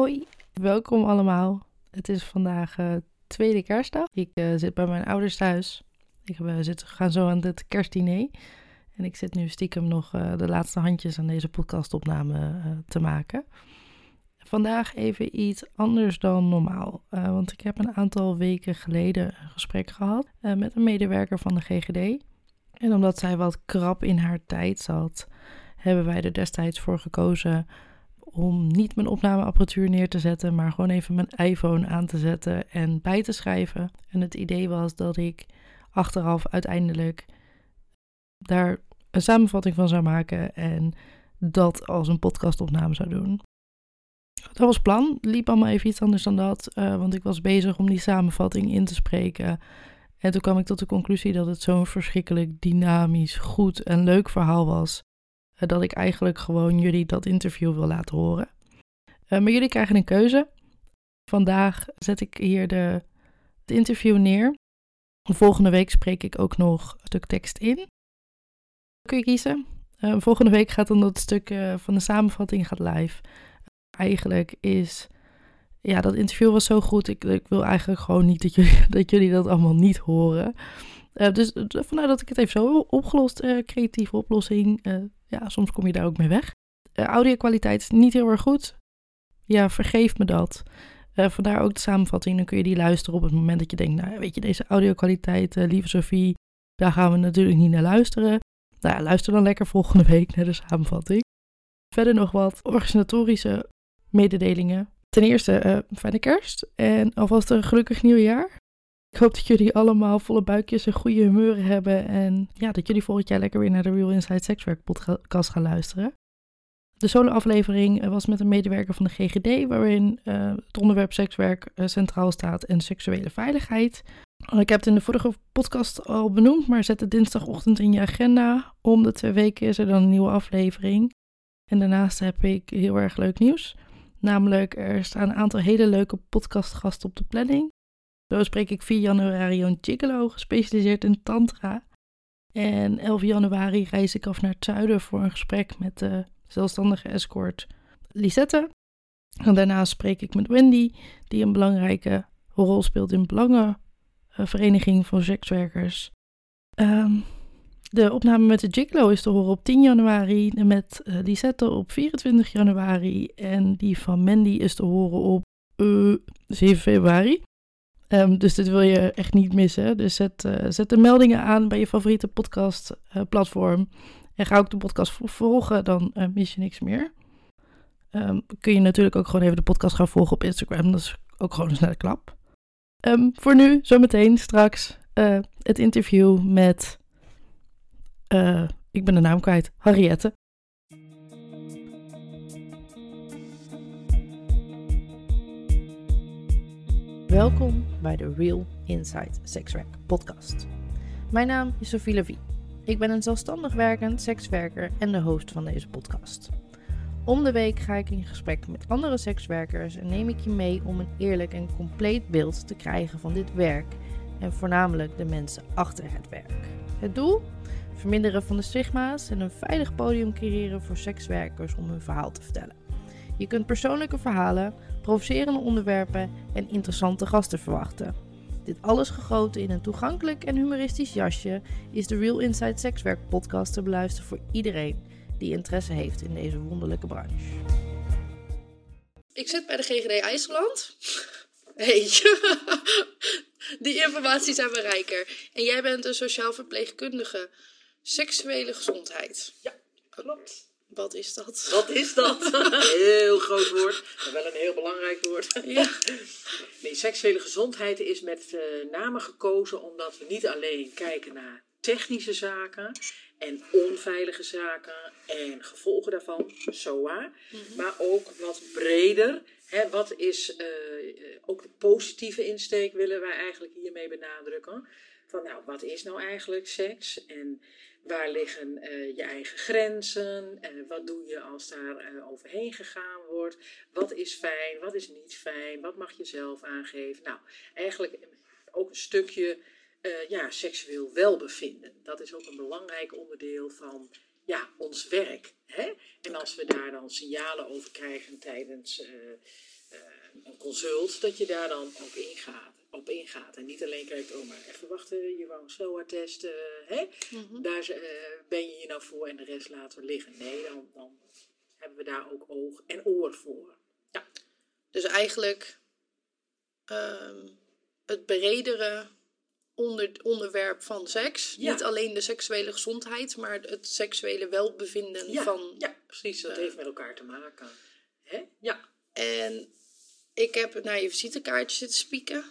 Hoi, welkom allemaal. Het is vandaag uh, tweede kerstdag. Ik uh, zit bij mijn ouders thuis. Ik uh, zit, gaan zo aan het kerstdiner. En ik zit nu stiekem nog de laatste handjes aan deze podcastopname te maken. Vandaag even iets anders dan normaal. want ik heb een aantal weken geleden een gesprek gehad met een medewerker van de GGD. En omdat zij wat krap in haar tijd zat, hebben wij er destijds voor gekozen om niet mijn opnameapparatuur neer te zetten, maar gewoon even mijn iPhone aan te zetten en bij te schrijven. En het idee was dat ik achteraf uiteindelijk daar een samenvatting van zou maken en dat als een podcastopname zou doen. Dat was plan. Liep allemaal even iets anders dan dat, uh, want ik was bezig om die samenvatting in te spreken. En toen kwam ik tot de conclusie dat het zo'n verschrikkelijk dynamisch, goed en leuk verhaal was dat ik eigenlijk gewoon jullie dat interview wil laten horen. Uh, maar jullie krijgen een keuze. Vandaag zet ik hier de, het interview neer. Volgende week spreek ik ook nog een stuk tekst in. Kun je kiezen. Uh, volgende week gaat dan dat stuk van de samenvatting gaat live. eigenlijk is, ja, dat interview was zo goed. Ik, ik wil eigenlijk gewoon niet dat jullie, dat jullie dat allemaal niet horen. Dus vandaar dat ik het even zo opgelost. creatieve oplossing ja, soms kom je daar ook mee weg. Uh, audio-kwaliteit is niet heel erg goed. Ja, vergeef me dat. Vandaar ook de samenvatting. Dan kun je die luisteren op het moment dat je denkt, nou weet je, deze audio-kwaliteit, lieve Sophie, daar gaan we natuurlijk niet naar luisteren. Nou ja, luister dan lekker volgende week naar de samenvatting. Verder nog wat organisatorische mededelingen. Ten eerste, fijne kerst en alvast een gelukkig nieuwjaar. Ik hoop dat jullie allemaal volle buikjes en goede humeuren hebben. En ja, dat jullie volgend jaar lekker weer naar de Real Inside Sexwerk podcast gaan luisteren. De solo-aflevering was met een medewerker van de GGD, waarin uh, het onderwerp sekswerk uh, centraal staat en seksuele veiligheid. Ik heb het in de vorige podcast al benoemd, maar zet het dinsdagochtend in je agenda. Om de twee weken is er dan een nieuwe aflevering. En daarnaast heb ik heel erg leuk nieuws. Namelijk, er staan een aantal hele leuke podcastgasten op de planning. Zo spreek ik 4 januari een gigolo, gespecialiseerd in tantra. En 11 januari reis ik af naar het zuiden voor een gesprek met de zelfstandige escort Lisette. En daarna spreek ik met Wendy, die een belangrijke rol speelt in Belangenvereniging van Sekswerkers. Um, de opname met de Gigolo is te horen op 10 januari, met uh, Lisette op 24 januari en die van Mandy is te horen op uh, eh, 7 februari. Um, dus dit wil je echt niet missen. Dus zet, uh, zet de meldingen aan bij je favoriete podcastplatform. Uh, en ga ook de podcast volgen, dan uh, mis je niks meer. Um, kun je natuurlijk ook gewoon even de podcast gaan volgen op Instagram. Dat is ook gewoon een snelle klap. Um, voor nu, zometeen straks het interview met. ik ben de naam kwijt. Harriette. Welkom bij de Real Inside Sexwerk podcast. Mijn naam is Sophie Levie. Ik ben een zelfstandig werkend sekswerker en de host van deze podcast. Om de week ga ik in gesprek met andere sekswerkers en neem ik je mee om een eerlijk en compleet beeld te krijgen van dit werk en voornamelijk de mensen achter het werk. Het doel? Verminderen van de stigma's en een veilig podium creëren voor sekswerkers om hun verhaal te vertellen. Je kunt persoonlijke verhalen, provocerende onderwerpen en interessante gasten verwachten. Dit alles gegoten in een toegankelijk en humoristisch jasje is de Real Inside Sexwerk podcast te beluisteren voor iedereen die interesse heeft in deze wonderlijke branche. Ik zit bij de GGD IJsland. Hey, die informatie zijn we rijker. En jij bent een sociaal verpleegkundige. Seksuele gezondheid. Ja, klopt. Wat is dat? Wat is dat? heel groot woord, maar wel een heel belangrijk woord. Ja. Nee, seksuele gezondheid is met uh, name gekozen omdat we niet alleen kijken naar technische zaken en onveilige zaken en gevolgen daarvan, SOA, mm maar ook wat breder. Hè, wat is uh, ook de positieve insteek willen wij eigenlijk hiermee benadrukken? Van nou, wat is nou eigenlijk seks? En Waar liggen uh, je eigen grenzen? Wat doe je als daar uh, overheen gegaan wordt? Wat is fijn? Wat is niet fijn? Wat mag je zelf aangeven? Nou, eigenlijk ook een stukje ja, seksueel welbevinden. Dat is ook een belangrijk onderdeel van ja, ons werk. Hè? En als we daar dan signalen over krijgen tijdens een consult, dat je daar dan op ingaat. Op ingaat. En niet alleen kijkt, oh maar even wachten, je wou een SOA-test, hè? Mhm. daar eh, ben je hier nou voor en de rest laten we liggen. Nee, dan, dan hebben we daar ook oog en oor voor. Dus eigenlijk ehm, het bredere onder, onderwerp van seks. Ja. Niet alleen de seksuele gezondheid, maar het seksuele welbevinden Ja, van. ja precies, dat eh, heeft met elkaar te maken. Hè? Ja, En ik heb naar je visitekaartje zitten spieken.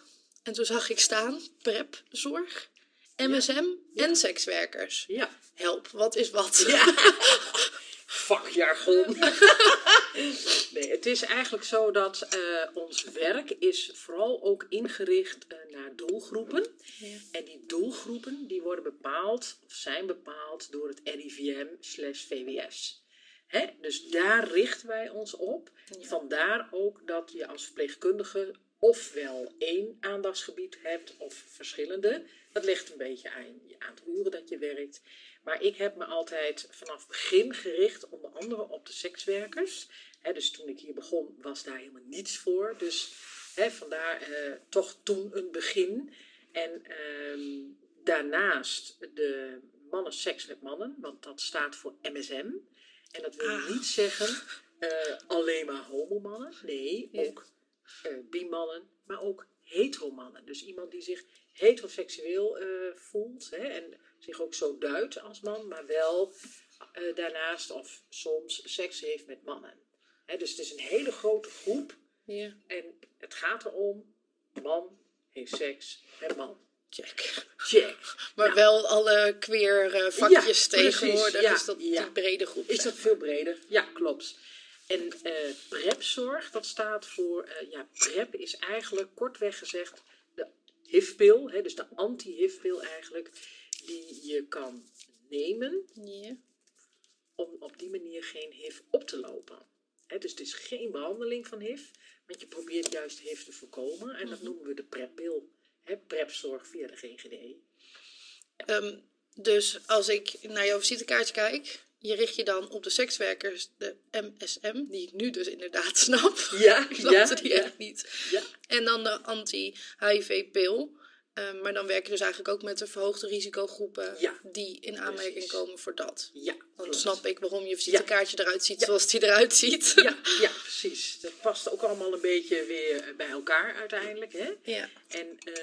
En toen zag ik staan: prepzorg, MSM en sekswerkers. ja. Help, wat is wat? Ja. Vakjargon. nee, het is eigenlijk zo dat eh, ons werk is vooral ook ingericht eh, naar doelgroepen. Ja. En die doelgroepen die worden bepaald, of zijn bepaald door het RIVM slash VWS. Hè? Dus daar richten wij ons op. Ja. Vandaar ook dat je als verpleegkundige ofwel één aandachtsgebied hebt of verschillende. Dat ligt een beetje aan je aantal uren dat je werkt. Maar ik heb me altijd vanaf begin gericht, onder andere op de sekswerkers. Dus toen ik hier begon, was daar helemaal niets voor. Dus hè, vandaar eh, toch toen een begin. En ehm, daarnaast de mannen seks met mannen, want dat staat voor MSM. En dat wil Ah. niet zeggen eh, alleen maar homomannen. Nee, ook eh bimannen, maar ook heteromannen. Dus iemand die zich heteroseksueel eh, voelt hè, en zich ook zo duidt als man, maar wel eh, daarnaast of soms seks heeft met mannen. Hè, dus het is een hele grote groep Ja, en het gaat erom, man heeft seks met man. check. Check. Maar Nou. wel alle queer eh, vakjes precies, tegenwoordig. ja, is dat ja. die brede groep. Is dat veel breder? Ja, klopt. En eh prepzorg, dat staat voor, eh, ja, prep is eigenlijk kortweg gezegd de HIV-pil, hè, dus de anti-HIV-pil eigenlijk, die je kan nemen Ja. om op die manier geen HIV op te lopen. Hè, dus het is geen behandeling van HIV, want je probeert juist HIV te voorkomen en dat noemen we de preppil. Hè, prepzorg via de GGD. Ehm, dus als ik naar jouw visitekaartje kijk, je richt je dan op de sekswerkers, de MSM, die ik nu dus inderdaad snap. Ja, ik snapte die echt niet. ja. En dan de anti-HIV-pil. Ehm, maar dan werk je dus eigenlijk ook met de verhoogde risicogroepen Ja, die in aanmerking precies. komen voor dat. Ja, Dan klopt. snap ik waarom je visitekaartje eruit ziet Ja. zoals het eruit ziet. Ja, ja, precies. Dat past ook allemaal een beetje weer bij elkaar uiteindelijk. Hè? ja. En eh,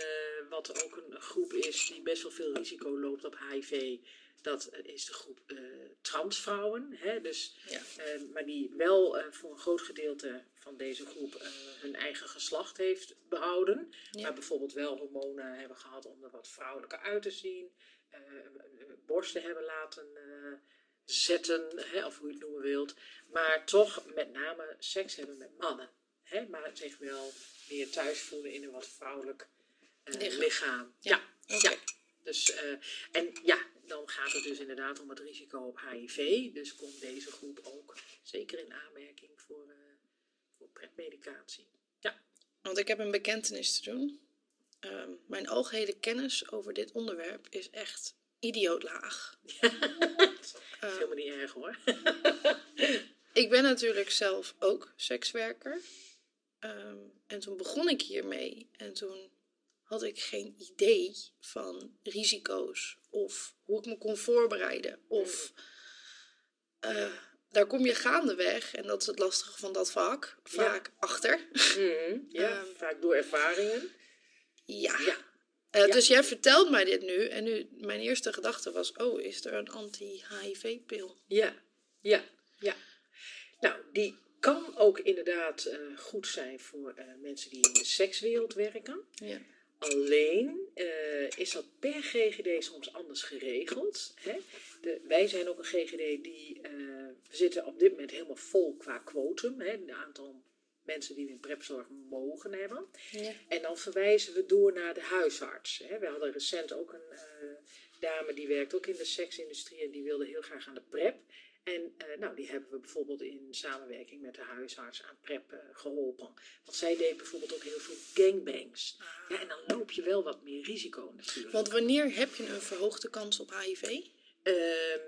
wat ook een groep is die best wel veel risico loopt op HIV, dat is de groep eh, transvrouwen. Hè? Dus, Ja. eh, maar die wel eh, voor een groot gedeelte van deze groep hun eigen geslacht heeft behouden. Ja. Maar bijvoorbeeld wel hormonen hebben gehad om er wat vrouwelijker uit te zien. borsten hebben laten zetten, hè, of hoe je het noemen wilt. Maar toch met name seks hebben met mannen. Hè? Maar zich wel meer thuis voelen in een wat vrouwelijk Lichaam. Ja, Ja. Dus, en ja, dan gaat het dus inderdaad om het risico op HIV. Dus komt deze groep ook zeker in aanmerking voor, eh voor pretmedicatie. Ja, Want ik heb een bekentenis te doen. Ehm, mijn algehele kennis over dit onderwerp is echt idioot laag. dat is helemaal niet erg hoor. Ik ben natuurlijk zelf ook sekswerker. Ehm, en toen begon ik hiermee. En toen had ik geen idee van risico's. Of hoe ik me kon voorbereiden. Of eh, daar kom je gaandeweg. En dat is het lastige van dat vak. Vaak achter. Mhm, ja, Ehm. vaak door ervaringen. Ja. Ja, Eh, Ja. Dus jij vertelt mij dit nu. En nu mijn eerste gedachte was: oh, is er een anti-HIV-pil? ja, ja, ja. Nou, die kan ook inderdaad eh, goed zijn voor mensen die in de sekswereld werken. Ja. Alleen eh, is dat per GGD soms anders geregeld. Hè? De, wij zijn ook een GGD die. eh, we zitten op dit moment helemaal vol qua quotum. Hè? Het aantal mensen die we in prepzorg mogen hebben. Ja. En dan verwijzen we door naar de huisarts. Hè? We hadden recent ook een eh, dame die werkt ook in de seksindustrie en die wilde heel graag aan de prep. En eh, nou, die hebben we bijvoorbeeld in samenwerking met de huisarts aan prep eh, geholpen. Want zij deed bijvoorbeeld ook heel veel gangbangs. Ja, en dan loop je wel wat meer risico natuurlijk. Want wanneer heb je een verhoogde kans op HIV? Eh,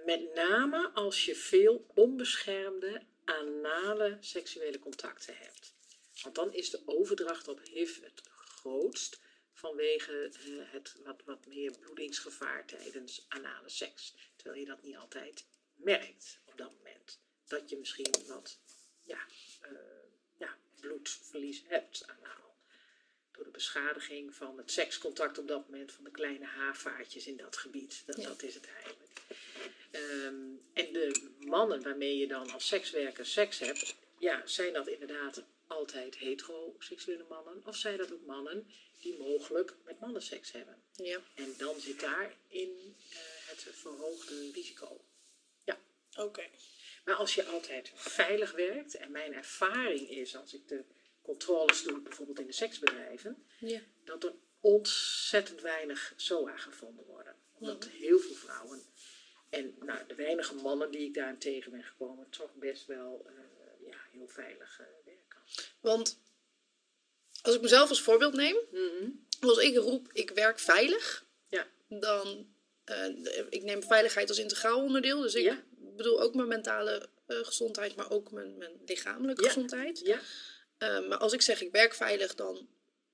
met name als je veel onbeschermde anale seksuele contacten hebt. Want dan is de overdracht op HIV het grootst vanwege het wat, wat meer bloedingsgevaar tijdens anale seks. Terwijl je dat niet altijd merkt op dat moment. Dat je misschien wat ja, eh, ja, bloedverlies hebt anaal. Door de beschadiging van het sekscontact op dat moment van de kleine haarvaartjes in dat gebied. Dat, Ja. dat is het eigenlijk. Ehm, en de mannen waarmee je dan als sekswerker seks hebt, ja, zijn dat inderdaad altijd heteroseksuele mannen? Of zijn dat ook mannen die mogelijk met mannen seks hebben? Ja, En dan zit daarin eh het verhoogde risico. Oké. Maar als je altijd veilig werkt, en mijn ervaring is als ik de controles doe, bijvoorbeeld in de seksbedrijven, Ja. dat er ontzettend weinig SOA gevonden worden. Omdat heel veel vrouwen en nou, de weinige mannen die ik daarin tegen ben gekomen, toch best wel eh, ja, heel veilig eh, werken. Want als ik mezelf als voorbeeld neem, Mhm. als ik roep ik werk veilig, Ja. dan eh, ik neem veiligheid als integraal onderdeel. Dus ik Ja. Bedoel ook mijn mentale eh, gezondheid, maar ook mijn, mijn lichamelijke Ja. gezondheid. Ja, Eh, maar als ik zeg ik werk veilig, dan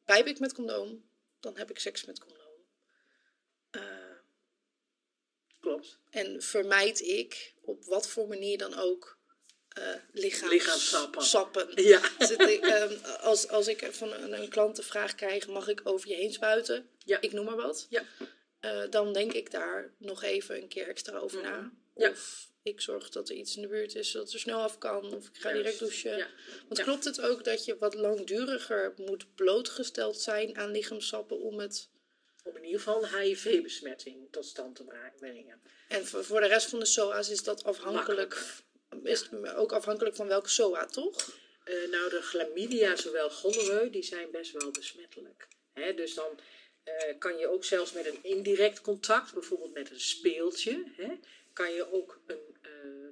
pijp ik met condoom, dan heb ik seks met condoom. Eh, klopt. en vermijd ik op wat voor manier dan ook lichaams, Lichaamssappen. sappen. Ja. Zit ik, ehm, als, als ik van een, een klant de vraag krijg, mag ik over je heen spuiten? Ja. Ik noem maar wat. Ja. Dan denk ik daar nog even een keer extra over na. Mhm. Ja. Of ik zorg dat er iets in de buurt is, zodat er snel af kan. Of ik ga direct douchen. Ja. Want Ja. klopt het ook dat je wat langduriger moet blootgesteld zijn aan lichaamsappen om het... Om in ieder geval HIV-besmetting tot stand te brengen. En voor, de rest van de SOA's is dat afhankelijk... Is het ook afhankelijk van welke SOA, toch? Eh, nou, de chlamydia, zowel gonorreu, die zijn best wel besmettelijk. Hè, dus dan eh, kan je ook zelfs met een indirect contact, bijvoorbeeld met een speeltje, hè, kan je ook een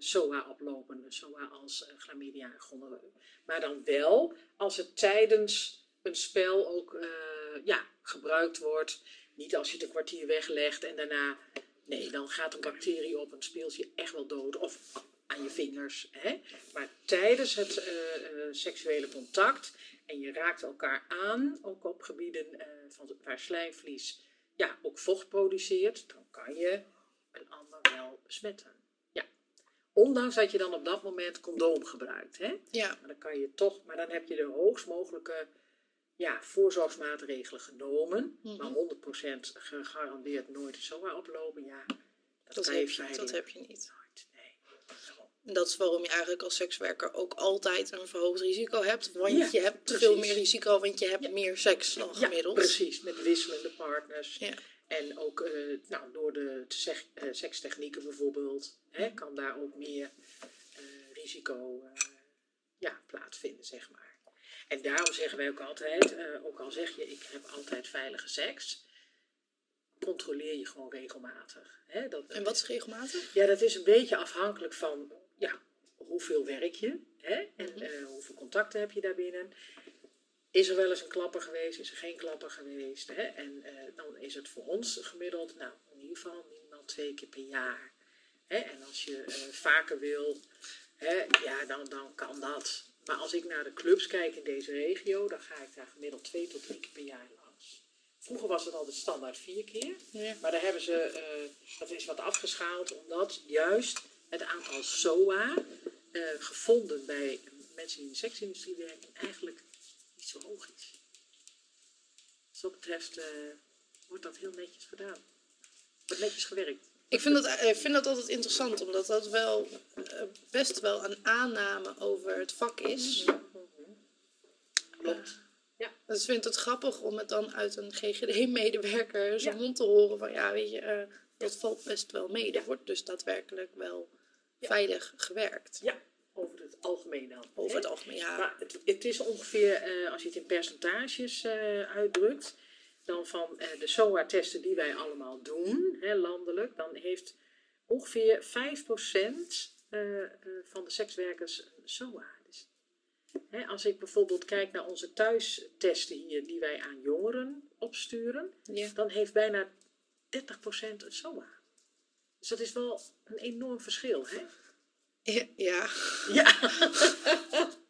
SOA oplopen. SOA als eh, chlamydia en. Maar dan wel als het tijdens een spel ook eh, ja, gebruikt wordt. Niet als je het een kwartier weglegt en daarna... Nee, dan gaat een bacterie op een speeltje echt wel dood. Of aan je vingers. Hè? Maar tijdens het eh, seksuele contact en je raakt elkaar aan, ook op gebieden van, waar slijmvlies ja, ook vocht produceert, dan kan je een ander wel besmetten. Ja. Ondanks dat je dan op dat moment condoom gebruikt. Hè? Ja. Maar dan kan je toch, maar dan heb je de hoogst mogelijke ja, voorzorgsmaatregelen genomen. Mhm. Maar 100% gegarandeerd nooit SOA oplopen, ja, dat, Dat heb, je dat heb je niet. nooit. Nee. En dat is waarom je eigenlijk als sekswerker ook altijd een verhoogd risico hebt. Want Ja, je hebt precies. veel meer risico, want je hebt Ja. meer seks dan Ja, gemiddeld. precies, met wisselende partners. Ja. En ook eh, nou, door de eh, sekstechnieken bijvoorbeeld, hè, kan daar ook meer eh, risico ja, plaatsvinden, zeg maar. En daarom zeggen wij ook altijd, ook al zeg je ik heb altijd veilige seks, controleer je gewoon regelmatig. Hè? Dat, En wat is regelmatig? ja, dat is een beetje afhankelijk van ja, hoeveel werk je hè? en Mhm. hoeveel contacten heb je daarbinnen. Is er wel eens een klapper geweest, is er geen klapper geweest? Hè? En eh, dan is het voor ons gemiddeld, nou in ieder geval minimaal twee keer per jaar. Hè? En als je eh, vaker wil, hè, ja, dan, dan kan dat. Maar als ik naar de clubs kijk in deze regio, dan ga ik daar gemiddeld twee tot drie keer per jaar langs. Vroeger was het altijd standaard vier keer. Ja. Maar daar hebben ze, eh, dat is wat afgeschaald, omdat juist het aantal SOA gevonden bij mensen die in de seksindustrie werken eigenlijk niet zo hoog is. Dus wat betreft eh, wordt dat heel netjes gedaan. Wordt netjes gewerkt. Ik vind dat, ik vind dat altijd interessant, omdat dat wel eh, best wel een aanname over het vak is. Klopt. Dus ik vind het grappig om het dan uit een GGD-medewerker zijn Ja. mond te horen van ja, weet je, eh, dat valt best wel mee. Er wordt dus daadwerkelijk wel Ja. veilig gewerkt. Ja, het algemeen dan. Over het algemeen, ja. Maar het, het is ongeveer, eh, als je het in percentages eh, uitdrukt, dan van eh, de SOA-testen die wij allemaal doen, hè, landelijk, dan heeft ongeveer 5% eh, eh, van de sekswerkers een SOA. Dus, hè, als ik bijvoorbeeld kijk naar onze thuistesten hier, die wij aan jongeren opsturen, Ja. dan heeft bijna 30% een SOA. Dus dat is wel een enorm verschil, hè? Ja, ja. Ja.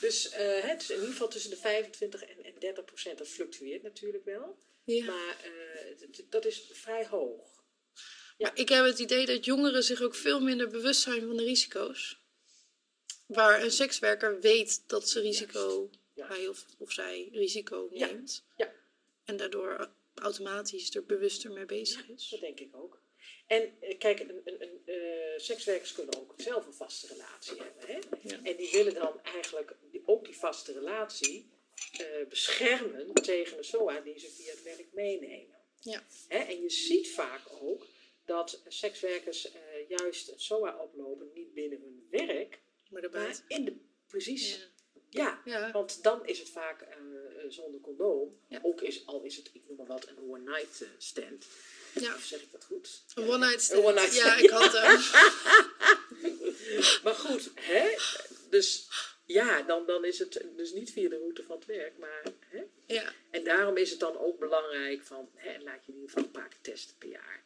Dus eh, het is in ieder geval tussen de 25 en, en 30 procent. Dat fluctueert natuurlijk wel. Ja. Maar eh, dat is vrij hoog. Maar ik heb het idee dat jongeren zich ook veel minder bewust zijn van de risico's. Waar een sekswerker weet dat ze risico, Ja. hij of, of zij risico Ja. neemt. Ja. En daardoor automatisch er bewuster mee bezig is. Dat denk ik ook. En eh, kijk, een, een, een, eh, sekswerkers kunnen ook zelf een vaste relatie hebben. Hè? Ja. En die willen dan eigenlijk ook die vaste relatie eh, beschermen tegen een SOA die ze via het werk meenemen. Ja. Hè? En je ziet vaak ook dat sekswerkers juist een SOA oplopen, niet binnen hun werk, Maar in de, precies, Ja. ja. Ja. Want dan is het vaak zonder condoom. Ja. Ook is, al is het, ik noem maar wat, een one night eh, stand. Ja. Of zeg ik dat goed? Een Ja. one night stand. Een one night Ja, ik had hem. Maar goed, hè? Dus ja, dan, dan is het dus niet via de route van het werk. Maar, hè? Ja. En daarom is het dan ook belangrijk van, hè, laat je in ieder geval een paar keer testen per jaar.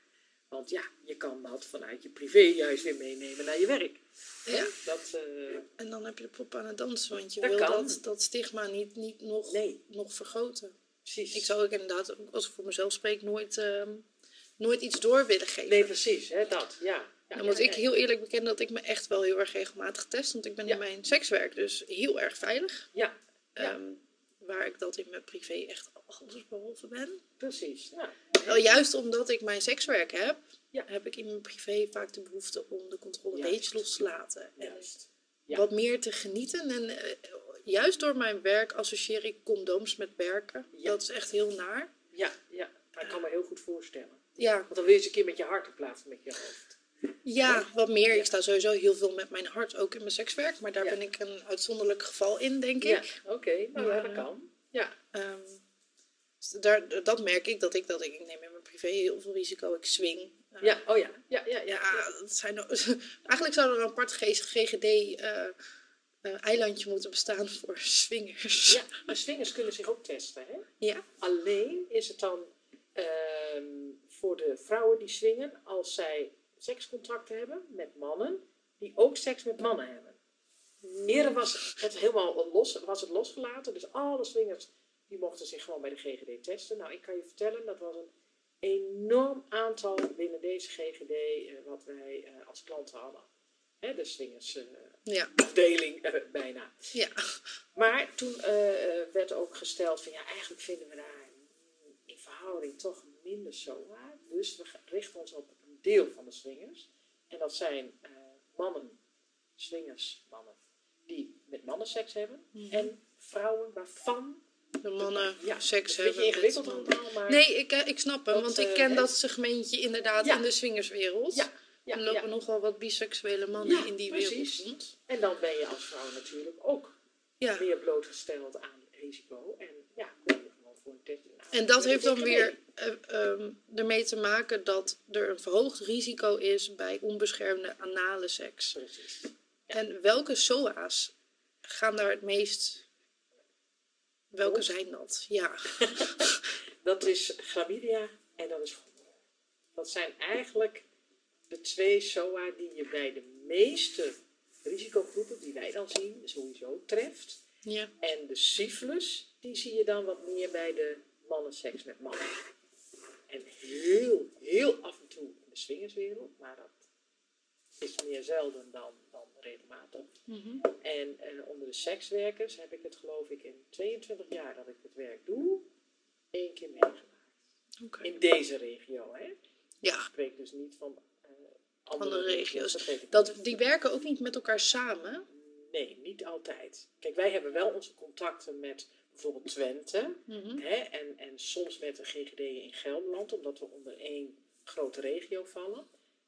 Want ja, je kan dat vanuit je privé juist weer meenemen naar je werk. Ja. Dat, eh, En dan heb je de pop aan het dansen, want je Dat wil kan. dat, dat stigma niet, niet nog, Nee. nog vergroten. precies. Ik zou ook inderdaad, als ik voor mezelf spreek, nooit, ehm, nooit iets door willen geven. Nee, precies, hè, dat, ja. moet ja, ik heel eerlijk bekennen dat ik me echt wel heel erg regelmatig test. Want ik ben in mijn sekswerk dus heel erg veilig. Ja. Ehm, waar ik dat in mijn privé echt alles behalve ben. precies. Ja. Wel, juist omdat ik mijn sekswerk heb, heb ik in mijn privé vaak de behoefte om de controle een Juist. beetje los te laten. En Juist. Ja. wat meer te genieten. En eh, juist door mijn werk associeer ik condooms met werken. Dat is echt heel naar. Ja, ja. Ik kan me heel goed voorstellen. Ja, Want dan wil je eens een keer met je hart in plaats van met je hoofd. ja, wat meer. Ik sta sowieso heel veel met mijn hart ook in mijn sekswerk. Maar daar Ja. ben ik een uitzonderlijk geval in, denk Ja, ik. oké. Nou, ja, Ja. dat kan. Ja, Ehm, dus daar, dat merk ik dat ik dat ik, ik neem in mijn privé heel veel risico. Ik swing. Eh, ja, oh ja. Ja, ja, ja. ja, dat zijn eigenlijk zou er een apart GGD eh, eh, eilandje moeten bestaan voor swingers. Ja, maar swingers kunnen zich ook testen, hè? Ja. Alleen is het dan ehm, voor de vrouwen die swingen als zij sekscontacten hebben met mannen die ook seks met mannen hebben. Eerder was het helemaal los, was het losgelaten, dus alle swingers die mochten zich gewoon bij de GGD testen. Nou, ik kan je vertellen, dat was een enorm aantal binnen deze GGD eh, wat wij eh, als klanten hadden. Hè, de swingersafdeling Ja. eh, bijna. ja. Maar toen werd ook gesteld van ja, eigenlijk vinden we daar in verhouding toch minder SOA. Dus we richten ons op een deel van de swingers. En dat zijn eh, mannen, swingers, mannen, die met mannen seks hebben. En vrouwen waarvan... De mannen ja, seks hebben. Een beetje ingewikkeld allemaal, maar... Nee, ik, eh, ik snap hem, Dat, want ik eh, ken dat segmentje inderdaad Ja. in de swingerswereld. Ja, ja, er lopen ja. nogal wat biseksuele mannen Ja, in die precies. wereld rond. En dan ben je als vrouw natuurlijk ook Ja. meer blootgesteld aan risico. En ja, kom je gewoon voor een test. Nou, En dat heeft dan weer eh, ehm, ermee te maken dat er een verhoogd risico is bij onbeschermde anale seks. Precies. En welke SOA's gaan daar het meest... Welke zijn dat? Ja. Dat is chlamydia en dat is. Dat zijn eigenlijk de twee SOA die je bij de meeste risicogroepen, die wij dan zien, sowieso treft. ja. En de syphilis, die zie je dan wat meer bij de mannenseks met mannen. En heel, heel af en toe in de swingerswereld, maar dat is meer zelden dan, dan regelmatig. Mhm. En eh, onder de sekswerkers heb ik het geloof ik in 22 jaar dat ik het werk doe, één keer meegemaakt. In deze regio, hè? Ja, Ik spreek dus niet van eh, andere, Andere regio's. dat die werken ook niet met elkaar samen. Nee, niet altijd. Kijk, wij hebben wel onze contacten met bijvoorbeeld Twente Mhm. hè, en, en soms met de GGD in Gelderland, omdat we onder één grote regio vallen.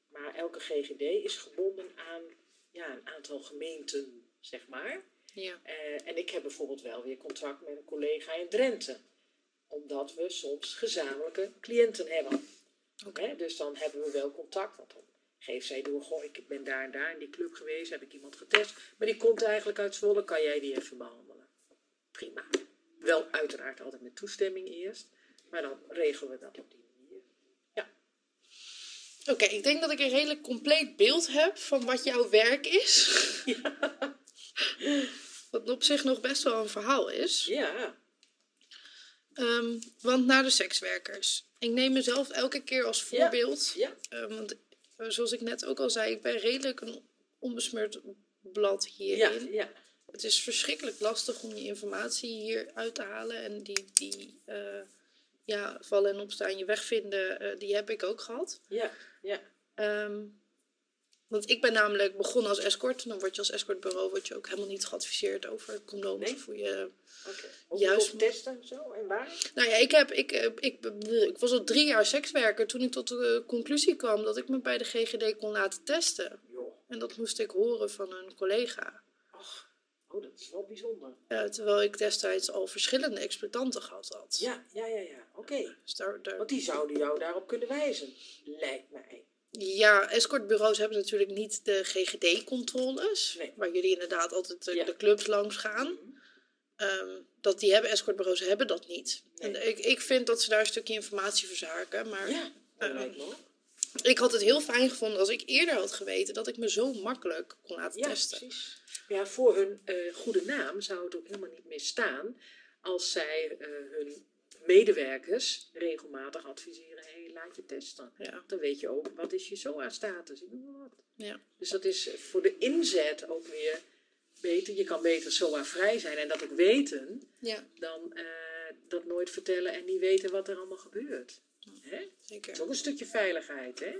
Maar elke GGD is gebonden aan ja, een aantal gemeenten, zeg maar. Ja. Eh, en ik heb bijvoorbeeld wel weer contact met een collega in Drenthe. Omdat we soms gezamenlijke cliënten hebben. Oké. Hè, dus dan hebben we wel contact. Want dan geeft zij door, goh, ik ben daar en daar in die club geweest, heb ik iemand getest. Maar die komt eigenlijk uit Zwolle, kan jij die even behandelen? Prima. Wel uiteraard altijd met toestemming eerst. Maar dan regelen we dat op die manier. Ja, Oké, ik denk dat ik een redelijk compleet beeld heb van wat jouw werk is. Wat op zich nog best wel een verhaal is. Ja. Ehm, want naar de sekswerkers. Ik neem mezelf elke keer als voorbeeld. Ja. Ehm, want eh, zoals ik net ook al zei, ik ben redelijk een onbesmeurd blad Ja. hierin. Ja. Het is verschrikkelijk lastig om je informatie hier uit te halen. En die, die eh, ja, vallen en opstaan, je wegvinden, eh, die heb ik ook gehad. Ja. Ja. Ehm, want ik ben namelijk begonnen als escort. En dan word je als escortbureau word je ook helemaal niet geadviseerd over condooms. Nee? Voor je... Oké. Ook Juist. testen en zo en waar? Nou ja, ik, heb, ik, eh, ik, ik was al drie jaar sekswerker toen ik tot de conclusie kwam dat ik me bij de GGD kon laten testen. En dat moest ik horen van een collega. Oh, dat is wel bijzonder. Terwijl ik destijds al verschillende exploitanten gehad had. Ja, ja, ja, ja. Oké. Dus daar, daar- Want die zouden jou daarop kunnen wijzen, lijkt mij. Ja, escortbureaus hebben natuurlijk niet de GGD-controles. Nee. Waar jullie inderdaad altijd eh, Ja. de clubs langs gaan. Ehm, dat die hebben escortbureaus hebben dat niet. Nee. En ik, ik vind dat ze daar een stukje informatie verzaken. Maar Ja, dat eh, lijkt me ook. ik had het heel fijn gevonden als ik eerder had geweten dat ik me zo makkelijk kon laten Ja, testen. precies. Ja, voor hun eh, goede naam zou het ook helemaal niet meer staan als zij eh, hun medewerkers regelmatig adviseren: hé, laat je testen. Ja, Dan weet je ook wat is je SOA-status. Ja. Dus dat is voor de inzet ook weer beter. Je kan beter SOA-vrij zijn en dat ook weten, ja dan eh, dat nooit vertellen en niet weten wat er allemaal gebeurt. Hè? Dat zeker. is ook een stukje veiligheid, hè?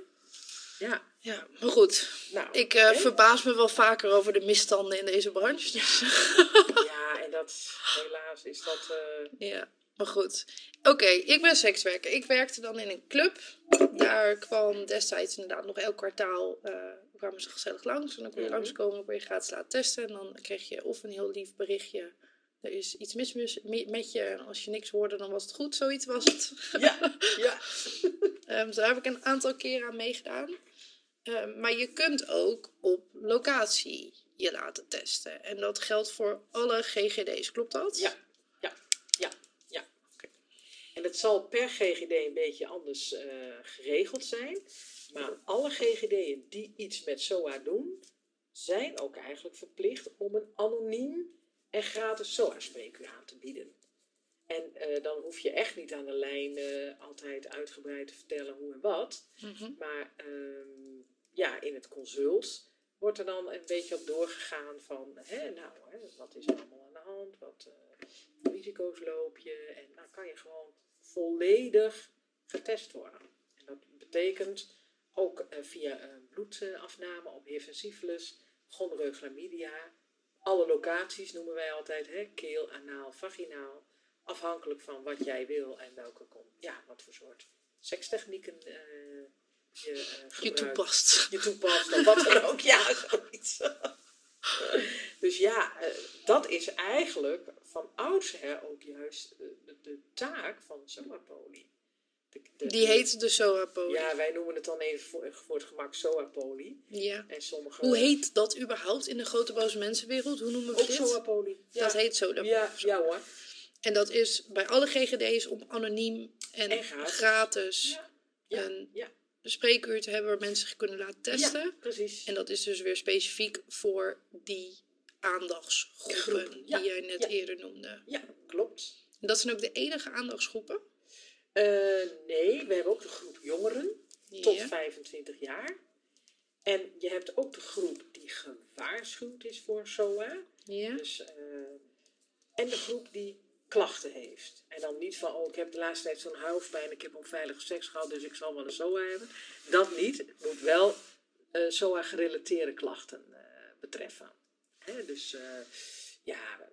Ja, Ja, maar goed. nou. Ik eh, verbaas me wel vaker over de misstanden in deze branche. Dus. Ja, en dat, helaas is dat. eh, Ja, maar goed. Oké, ik ben sekswerker. Ik werkte dan in een club. Daar kwam destijds inderdaad nog elk kwartaal eh, kwamen ze gezellig langs. En dan kon je Mhm. langskomen, kon je gratis laten testen. En dan kreeg je of een heel lief berichtje. Er is iets mis mis- mi- met je. Als je niks hoorde, dan was het goed. Zoiets was het. ja, ja. Dus daar heb ik een aantal keren aan meegedaan. Ehm, maar je kunt ook op locatie je laten testen. En dat geldt voor alle GGD's. Klopt dat? Ja, ja, ja, ja. En het zal per GGD een beetje anders eh, geregeld zijn. Maar alle GGD'en die iets met SOA doen, zijn ook eigenlijk verplicht om een anoniem en gratis SOA-spreekuur aan te bieden. En eh, dan hoef je echt niet aan de lijn eh, altijd uitgebreid te vertellen hoe en wat. Mhm. Maar ehm, ja, in het consult wordt er dan een beetje op doorgegaan van, hè, nou, hè, wat is er allemaal aan de hand, wat eh, risico's loop je en dan kan je gewoon volledig getest worden. En dat betekent ook via een bloedafname op HIV en syphilis, gonorreu, chlamydia, alle locaties noemen wij altijd, hè, keel, anaal, vaginaal, afhankelijk van wat jij wil en welke, ja, wat voor soort sekstechnieken eh, je eh, Je toepast. je toepast of wat dan ook. Ja, zoiets. dus ja, eh, dat is eigenlijk van oudsher ook juist de, de taak van SOA-poli. De- de- Die heet de SOA-poli. Ja, wij noemen het dan even voor, voor het gemak SOA-poli. Ja. En sommige... Hoe heet dat überhaupt in de grote boze mensenwereld? Hoe noemen we Ook dit? SOA-poli. Ja. Dat heet zo. Ja, ja hoor. En dat is bij alle GGD's om anoniem en, En gratis. gratis Ja, een ja. spreekuur te hebben waar mensen zich kunnen laten testen. Ja, precies. En dat is dus weer specifiek voor die aandachtsgroepen die jij net eerder noemde. Ja, klopt. En dat zijn ook de enige aandachtsgroepen. Eh, nee, we hebben ook de groep jongeren. tot Ja. 25 jaar. En je hebt ook de groep die gewaarschuwd is voor SOA. Ja. Dus, eh, en de groep die klachten heeft. En dan niet van, oh, ik heb de laatste tijd zo'n hoofdpijn, ik heb onveilige seks gehad, dus ik zal wel een SOA hebben. Dat niet. Het moet wel eh, SOA-gerelateerde klachten betreffen. Hè, dus ja,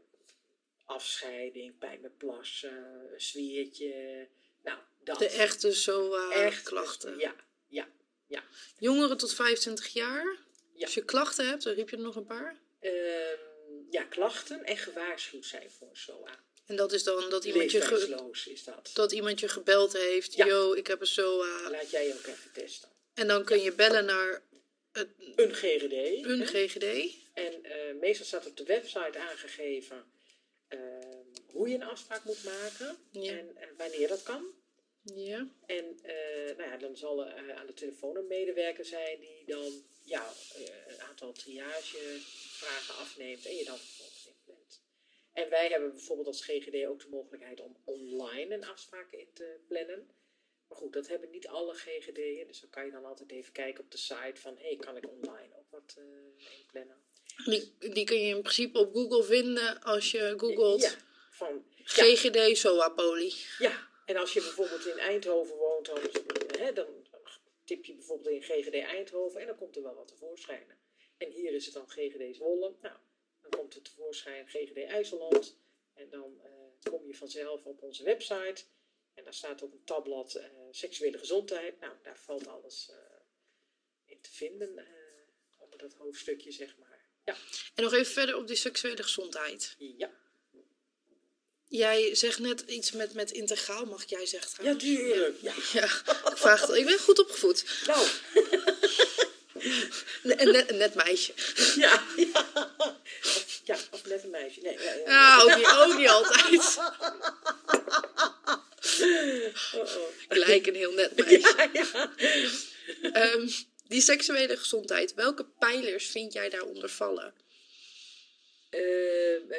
afscheiding, pijn met plassen, een zwiertje. Nou, dat. De echte SOA-klachten. klachten. Ja, ja, ja. Jongeren tot 25 jaar. Ja. Als je klachten hebt, dan riep je er nog een paar. Ehm, ja, klachten en gewaarschuwd zijn voor SOA. En dat is dan dat iemand, je ge- is dat. dat iemand je gebeld heeft. Ja. Yo, ik heb een SOA. Laat jij je ook even testen. En dan kun je bellen naar het, Een GGD. een hè? GGD. En eh, meestal staat op de website aangegeven hoe je een afspraak moet maken Ja. en eh, wanneer dat kan. Ja. En eh, nou ja, dan zal er eh, aan de telefoon een medewerker zijn die dan ja, een aantal triagevragen afneemt en je dan vervolgens inplant. En wij hebben bijvoorbeeld als GGD ook de mogelijkheid om online een afspraak in te plannen. Maar goed, dat hebben niet alle GGD'en. Dus dan kan je dan altijd even kijken op de site van... hé, hey, kan ik online ook wat inplannen? Die, die kun je in principe op Google vinden als je googelt... Ja, van... GGD ja. SOA-poli. Ja, en als je bijvoorbeeld in Eindhoven woont, dan, hè, dan tip je bijvoorbeeld in GGD Eindhoven en dan komt er wel wat tevoorschijn. En hier is het dan GGD Zwolle. Nou, dan komt er tevoorschijn GGD IJsseland. En dan uh, kom je vanzelf op onze website. En daar staat ook een tabblad uh, seksuele gezondheid. Nou, daar valt alles uh, in te vinden onder dat hoofdstukje, zeg maar. Ja. En nog even verder op die seksuele gezondheid. Ja. Jij zegt net iets met, met integraal, mag jij zeggen? Ja, tuurlijk. Ja, ja. ik vraag het. Ik ben goed opgevoed. Nou. net, net meisje. Ja, ja. Of, ja, of net een meisje. Nee, ja, ja. Ah, ook, niet, ook niet altijd. Oh, oh. Gelijk een heel net meisje. Ja, ja. Um, die seksuele gezondheid, welke pijlers vind jij daaronder vallen? Uh,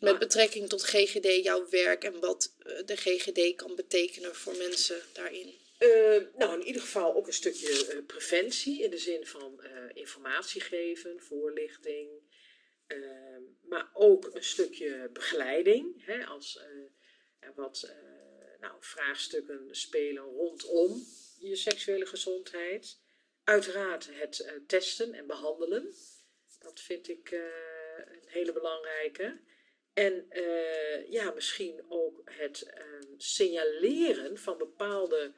Met betrekking tot GGD, jouw werk en wat de GGD kan betekenen voor mensen daarin. Uh, nou, in ieder geval ook een stukje uh, preventie in de zin van uh, informatie geven, voorlichting. Ehm, maar ook een stukje begeleiding. Hè, als er wat nou, vraagstukken spelen rondom je seksuele gezondheid. Uiteraard het testen en behandelen. Dat vind ik een hele belangrijke. En ja, misschien ook het ehm, signaleren van bepaalde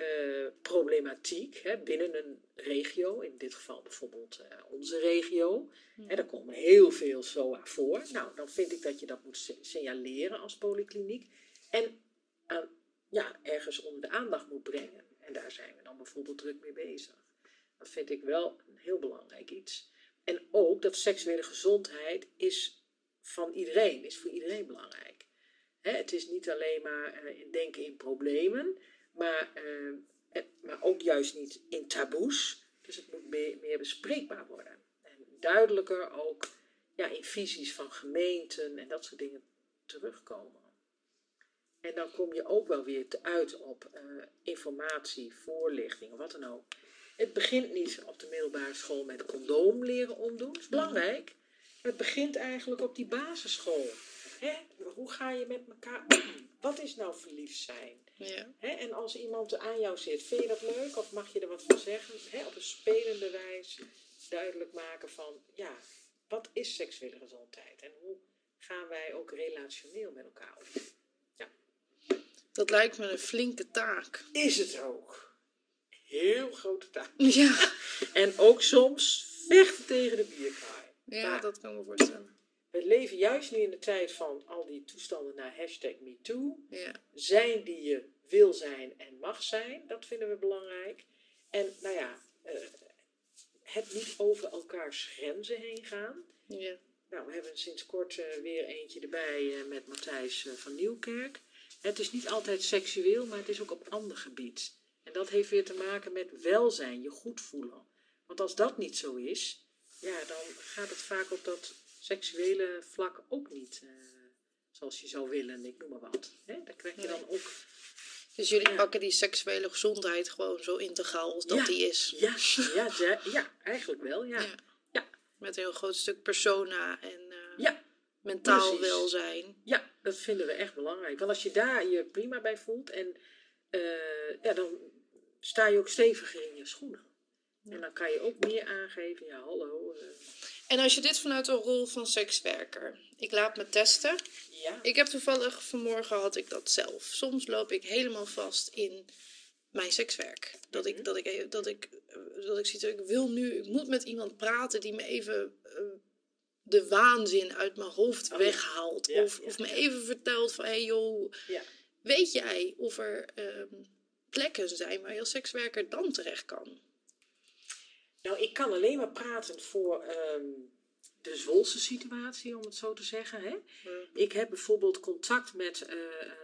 uh, problematiek hè, binnen een regio, in dit geval bijvoorbeeld uh, onze regio. Ja. Hè, daar komen heel veel SOA voor. Nou, dan vind ik dat je dat moet signaleren als polykliniek. En aan, ja, ergens onder de aandacht moet brengen. En daar zijn we dan bijvoorbeeld druk mee bezig. Dat vind ik wel een heel belangrijk iets. En ook dat seksuele gezondheid is van iedereen, is voor iedereen belangrijk. Hè, het is niet alleen maar uh, denken in problemen, maar, uh, maar ook juist niet in taboes. Dus het moet meer, meer bespreekbaar worden. En duidelijker ook ja, in visies van gemeenten en dat soort dingen terugkomen. En dan kom je ook wel weer uit op uh, informatie, voorlichting wat dan ook. Het begint niet op de middelbare school met condoom leren omdoen. Dat is belangrijk. Het begint eigenlijk op die basisschool. Hè? Hoe ga je met elkaar om? Wat is nou verliefd zijn? Ja. Hè? En als iemand aan jou zit, vind je dat leuk of mag je er wat van zeggen? Hè? Op een spelende wijze duidelijk maken van, ja, wat is seksuele gezondheid? En hoe gaan wij ook relationeel met elkaar om? Ja. Dat lijkt me een flinke taak. Is het ook. Heel grote taak. Ja. En ook soms vechten tegen de bierkaai. Ja, maar, dat kan me voorstellen. We leven juist nu in de tijd van al die toestanden naar hashtag MeToo. Ja. Zijn die je wil zijn en mag zijn, dat vinden we belangrijk. En nou ja, uh, het niet over elkaars grenzen heen gaan. Ja. Nou, we hebben sinds kort uh, weer eentje erbij uh, met Matthijs van Nieuwkerk. Het is niet altijd seksueel, maar het is ook op ander gebied. En dat heeft weer te maken met welzijn, je goed voelen. Want als dat niet zo is, ja, dan gaat het vaak op dat seksuele vlak ook niet uh, zoals je zou willen, ik noem maar wat. Hè? Daar krijg je dan ook. Dus jullie ja. pakken die seksuele gezondheid gewoon zo integraal als dat ja, die is. Ja, ja, ja, ja, eigenlijk wel, ja. Ja. Met een heel groot stuk persona en uh, ja, mentaal precies. welzijn. Ja, dat vinden we echt belangrijk. Want als je daar je prima bij voelt, en, uh, ja, dan sta je ook steviger in je schoenen. En dan kan je ook meer aangeven, ja hallo. Uh, en als je dit vanuit een rol van sekswerker, ik laat me testen. Ja. Ik heb toevallig vanmorgen had ik dat zelf. Soms loop ik helemaal vast in mijn sekswerk. Dat ik, dat ik, dat ik, dat ik zie, ik wil nu, ik moet met iemand praten die me even uh, de waanzin uit mijn hoofd Oh, weghaalt. ja, of, ja, of me even vertelt van, hé hey joh, Ja. weet jij of er ehm, plekken zijn waar je als sekswerker dan terecht kan? Nou, ik kan alleen maar praten voor ehm, de Zwolse situatie, om het zo te zeggen. Hè? Ik heb bijvoorbeeld contact met eh,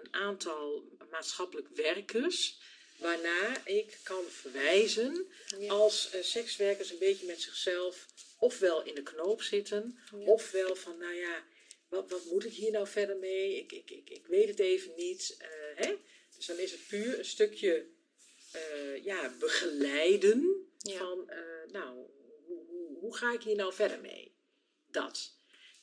een aantal maatschappelijk werkers, waarna ik kan verwijzen Ja. als eh, sekswerkers een beetje met zichzelf ofwel in de knoop zitten, Ja. ofwel van, nou ja, wat, wat moet ik hier nou verder mee? Ik, ik, ik, ik weet het even niet. Eh, hè? Dus dan is het puur een stukje ja, begeleiden Ja. van, eh, nou, hoe, hoe, ga ik hier nou verder mee? Dat.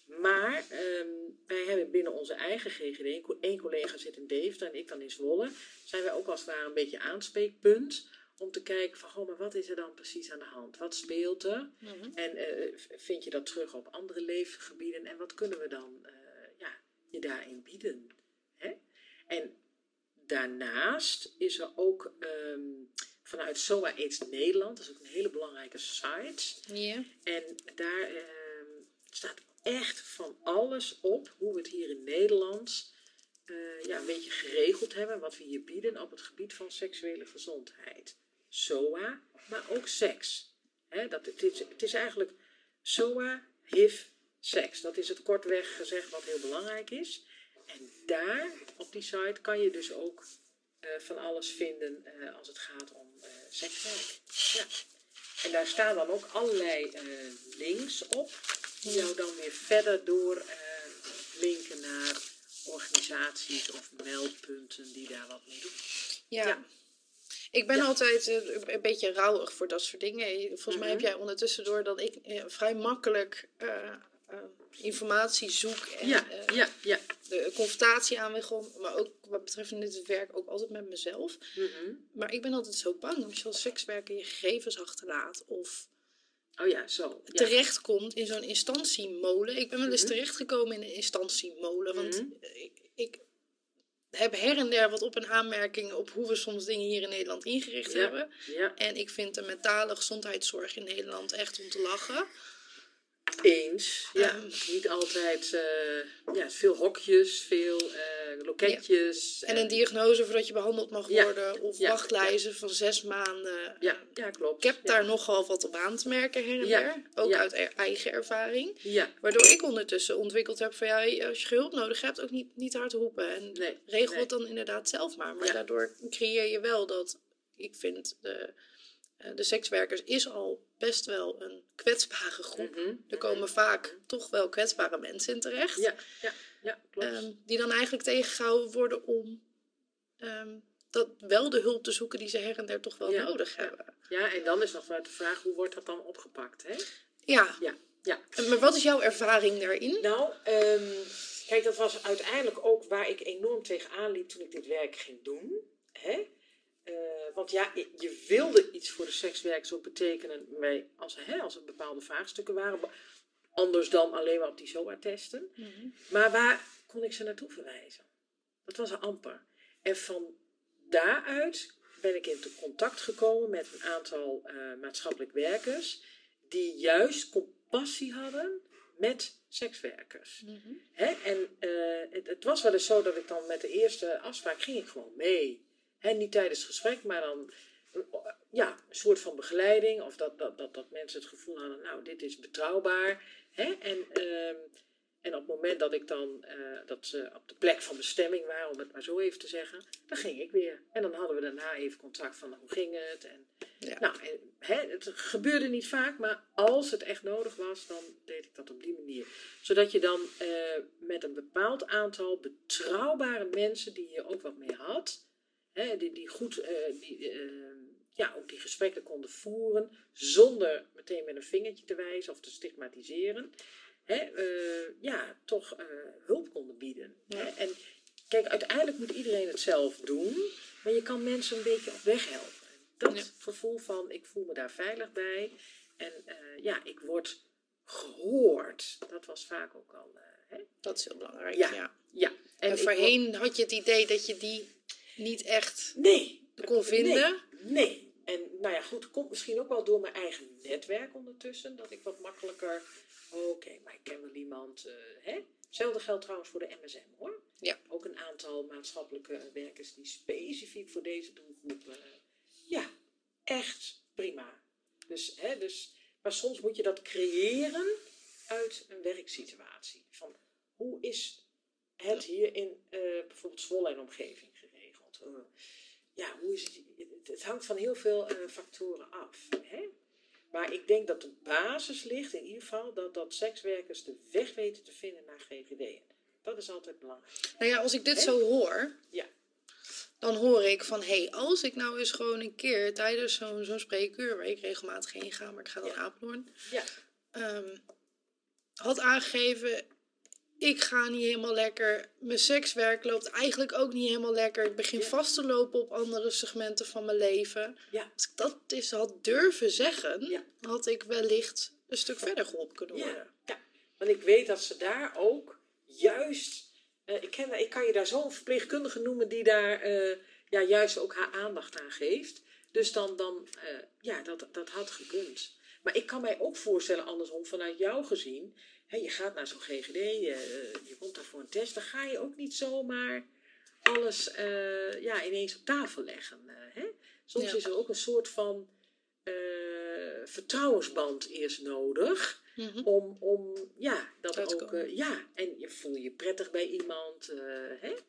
Maar ehm, wij hebben binnen onze eigen GGD, één collega zit in Deventer en ik dan in Zwolle, zijn wij ook als het ware een beetje aanspreekpunt om te kijken van, oh, maar wat is er dan precies aan de hand? Wat speelt er? Mhm. En eh, vind je dat terug op andere levensgebieden? En wat kunnen we dan eh, ja, je daarin bieden? Hè? En daarnaast is er ook ehm, vanuit SOA AIDS Nederland, dat is ook een hele belangrijke site. En daar ehm, staat echt van alles op hoe we het hier in Nederland eh, ja, een beetje geregeld hebben. Wat we hier bieden op het gebied van seksuele gezondheid. SOA, maar ook seks. Dat, het, is, het is eigenlijk SOA, HIV, seks. Dat is het kortweg gezegd wat heel belangrijk is. En daar op die site kan je dus ook eh, van alles vinden eh, als het gaat om sekswerk. Ja. En daar staan dan ook allerlei eh, links op, die jou dan weer verder door eh, linken naar organisaties of meldpunten die daar wat mee doen. Ja. Ja. Ik ben Ja. altijd eh, een beetje rouwig voor dat soort dingen. Volgens mij heb Mhm. jij ondertussen door dat ik eh, vrij makkelijk eh, eh, informatie zoek en Ja, eh, ja, ja. de confrontatie aanwegel, maar ook wat betreft dit werk ook altijd met mezelf. Mhm. Maar ik ben altijd zo bang als je als sekswerker je gegevens achterlaat of Oh ja, zo. Ja. terechtkomt in zo'n instantiemolen. Ik ben wel eens Mhm. terechtgekomen in een instantiemolen, want Mhm. ik, ik heb her en der wat op- en aanmerkingen op hoe we soms dingen hier in Nederland ingericht Ja. hebben. Ja, En ik vind de mentale gezondheidszorg in Nederland echt om te lachen. Eens. Ja, niet altijd. eh, ja, veel hokjes, veel eh, loketjes. En een diagnose voordat je behandeld mag Ja. worden. Of Ja. wachtlijsten van zes maanden. Ja, ja, klopt. Ik heb daar nogal wat op aan te merken her en der. Ook uit er- eigen ervaring. Ja, Waardoor ik ondertussen ontwikkeld heb van ja, als je hulp nodig hebt, ook niet, niet hard roepen. En nee. regel nee. het dan inderdaad zelf maar. Maar daardoor creëer je wel dat, ik vind, de, eh, de sekswerkers is al best wel een kwetsbare groep. Mhm, Er komen vaak toch wel kwetsbare mensen in terecht. Ja, ja, ja, klopt. ehm, die dan eigenlijk tegengehouden worden om ehm, dat wel de hulp te zoeken die ze her en der toch wel Ja, nodig hebben. ja, en dan is nog maar de vraag, hoe wordt dat dan opgepakt? Hè? Ja. Ja, ja. Maar wat is jouw ervaring daarin? Nou, ehm, kijk, dat was uiteindelijk ook waar ik enorm tegenaan liep toen ik dit werk ging doen. Hè? Eh, want ja, je- wilde iets voor de sekswerkers ook betekenen mee, als, hè, als er bepaalde vraagstukken waren. Anders dan alleen maar op die SOA-testen. Maar waar kon ik ze naartoe verwijzen? Dat was er amper. En van daaruit ben ik in contact gekomen met een aantal eh, maatschappelijk werkers. Die juist compassie hadden met sekswerkers. Mhm. Hè? En eh, het, het was wel eens zo dat ik dan met de eerste afspraak ging ik gewoon mee. Hè? Niet tijdens het gesprek, maar dan eh, ja, een soort van begeleiding. Of dat, dat, dat, dat mensen het gevoel hadden, nou, dit is betrouwbaar. Hè? En, ehm, en op het moment dat ik dan, eh, dat ze op de plek van bestemming waren, om het maar zo even te zeggen, dan ging ik weer. En dan hadden we daarna even contact van hoe ging het. En, Ja. Nou, en, hè, het gebeurde niet vaak, maar als het echt nodig was, dan deed ik dat op die manier. Zodat je dan eh, met een bepaald aantal betrouwbare mensen die je ook wat mee had, hè, die, die goed eh, die, eh, ja, ook die gesprekken konden voeren, zonder meteen met een vingertje te wijzen of te stigmatiseren, hè, eh, ja, toch hulp konden bieden. Ja. Hè? En kijk, uiteindelijk moet iedereen het zelf doen, maar je kan mensen een beetje op weg helpen. Dat Ja. gevoel van, ik voel me daar veilig bij en ja, ik word gehoord. Dat was vaak ook al, hè? Dat is heel belangrijk. Ja. Ja. Ja. En, ik voorheen had je het idee dat je die niet echt Nee. kon vinden. Nee, nee. En nou ja, goed, komt misschien ook wel door mijn eigen netwerk ondertussen. Dat ik wat makkelijker, oké, maar ik ken wel iemand. hè? Hetzelfde geldt trouwens voor de MSM hoor. Ja. Ook een aantal maatschappelijke werkers die specifiek voor deze doelgroep, eh, ja, echt prima. Dus, hè, dus, maar soms moet je dat creëren uit een werksituatie. Van hoe is het hier in eh, bijvoorbeeld Zwolle en omgeving Eh, ja, hoe is het? Het, hangt van heel veel eh, factoren af. Hè? Maar ik denk dat de basis ligt, in ieder geval, dat, dat sekswerkers de weg weten te vinden naar GGD. Dat is altijd belangrijk. Nou ja, als ik dit Hè? zo hoor, Ja. dan hoor ik van... hé, hey, als ik nou eens gewoon een keer tijdens zo'n zo'n spreekuur... waar ik regelmatig heen ga, maar ik ga dan Ja. Apeldoorn... Ja. ehm, had aangegeven... ik ga niet helemaal lekker. Mijn sekswerk loopt eigenlijk ook niet helemaal lekker. Ik begin Ja. vast te lopen op andere segmenten van mijn leven. Ja. Als ik dat eens had durven zeggen... Ja. had ik wellicht een stuk verder geholpen kunnen worden. Ja, want ik weet dat ze daar ook juist. eh, ik, ken, ik kan je daar zo'n verpleegkundige noemen die daar eh, ja, juist ook haar aandacht aan geeft. Dus dan, dan eh, ja, dat, dat had gekund. Maar ik kan mij ook voorstellen, andersom, vanuit jou gezien. Je gaat naar zo'n GGD, je, je komt daar voor een test. Dan ga je ook niet zomaar alles eh, ja, ineens op tafel leggen. eh, hè? Soms Ja. is er ook een soort van eh, vertrouwensband eerst nodig Mhm. om, om ja, dat Dat ook, eh, ja, en je voel je prettig bij iemand, eh, hè? Ik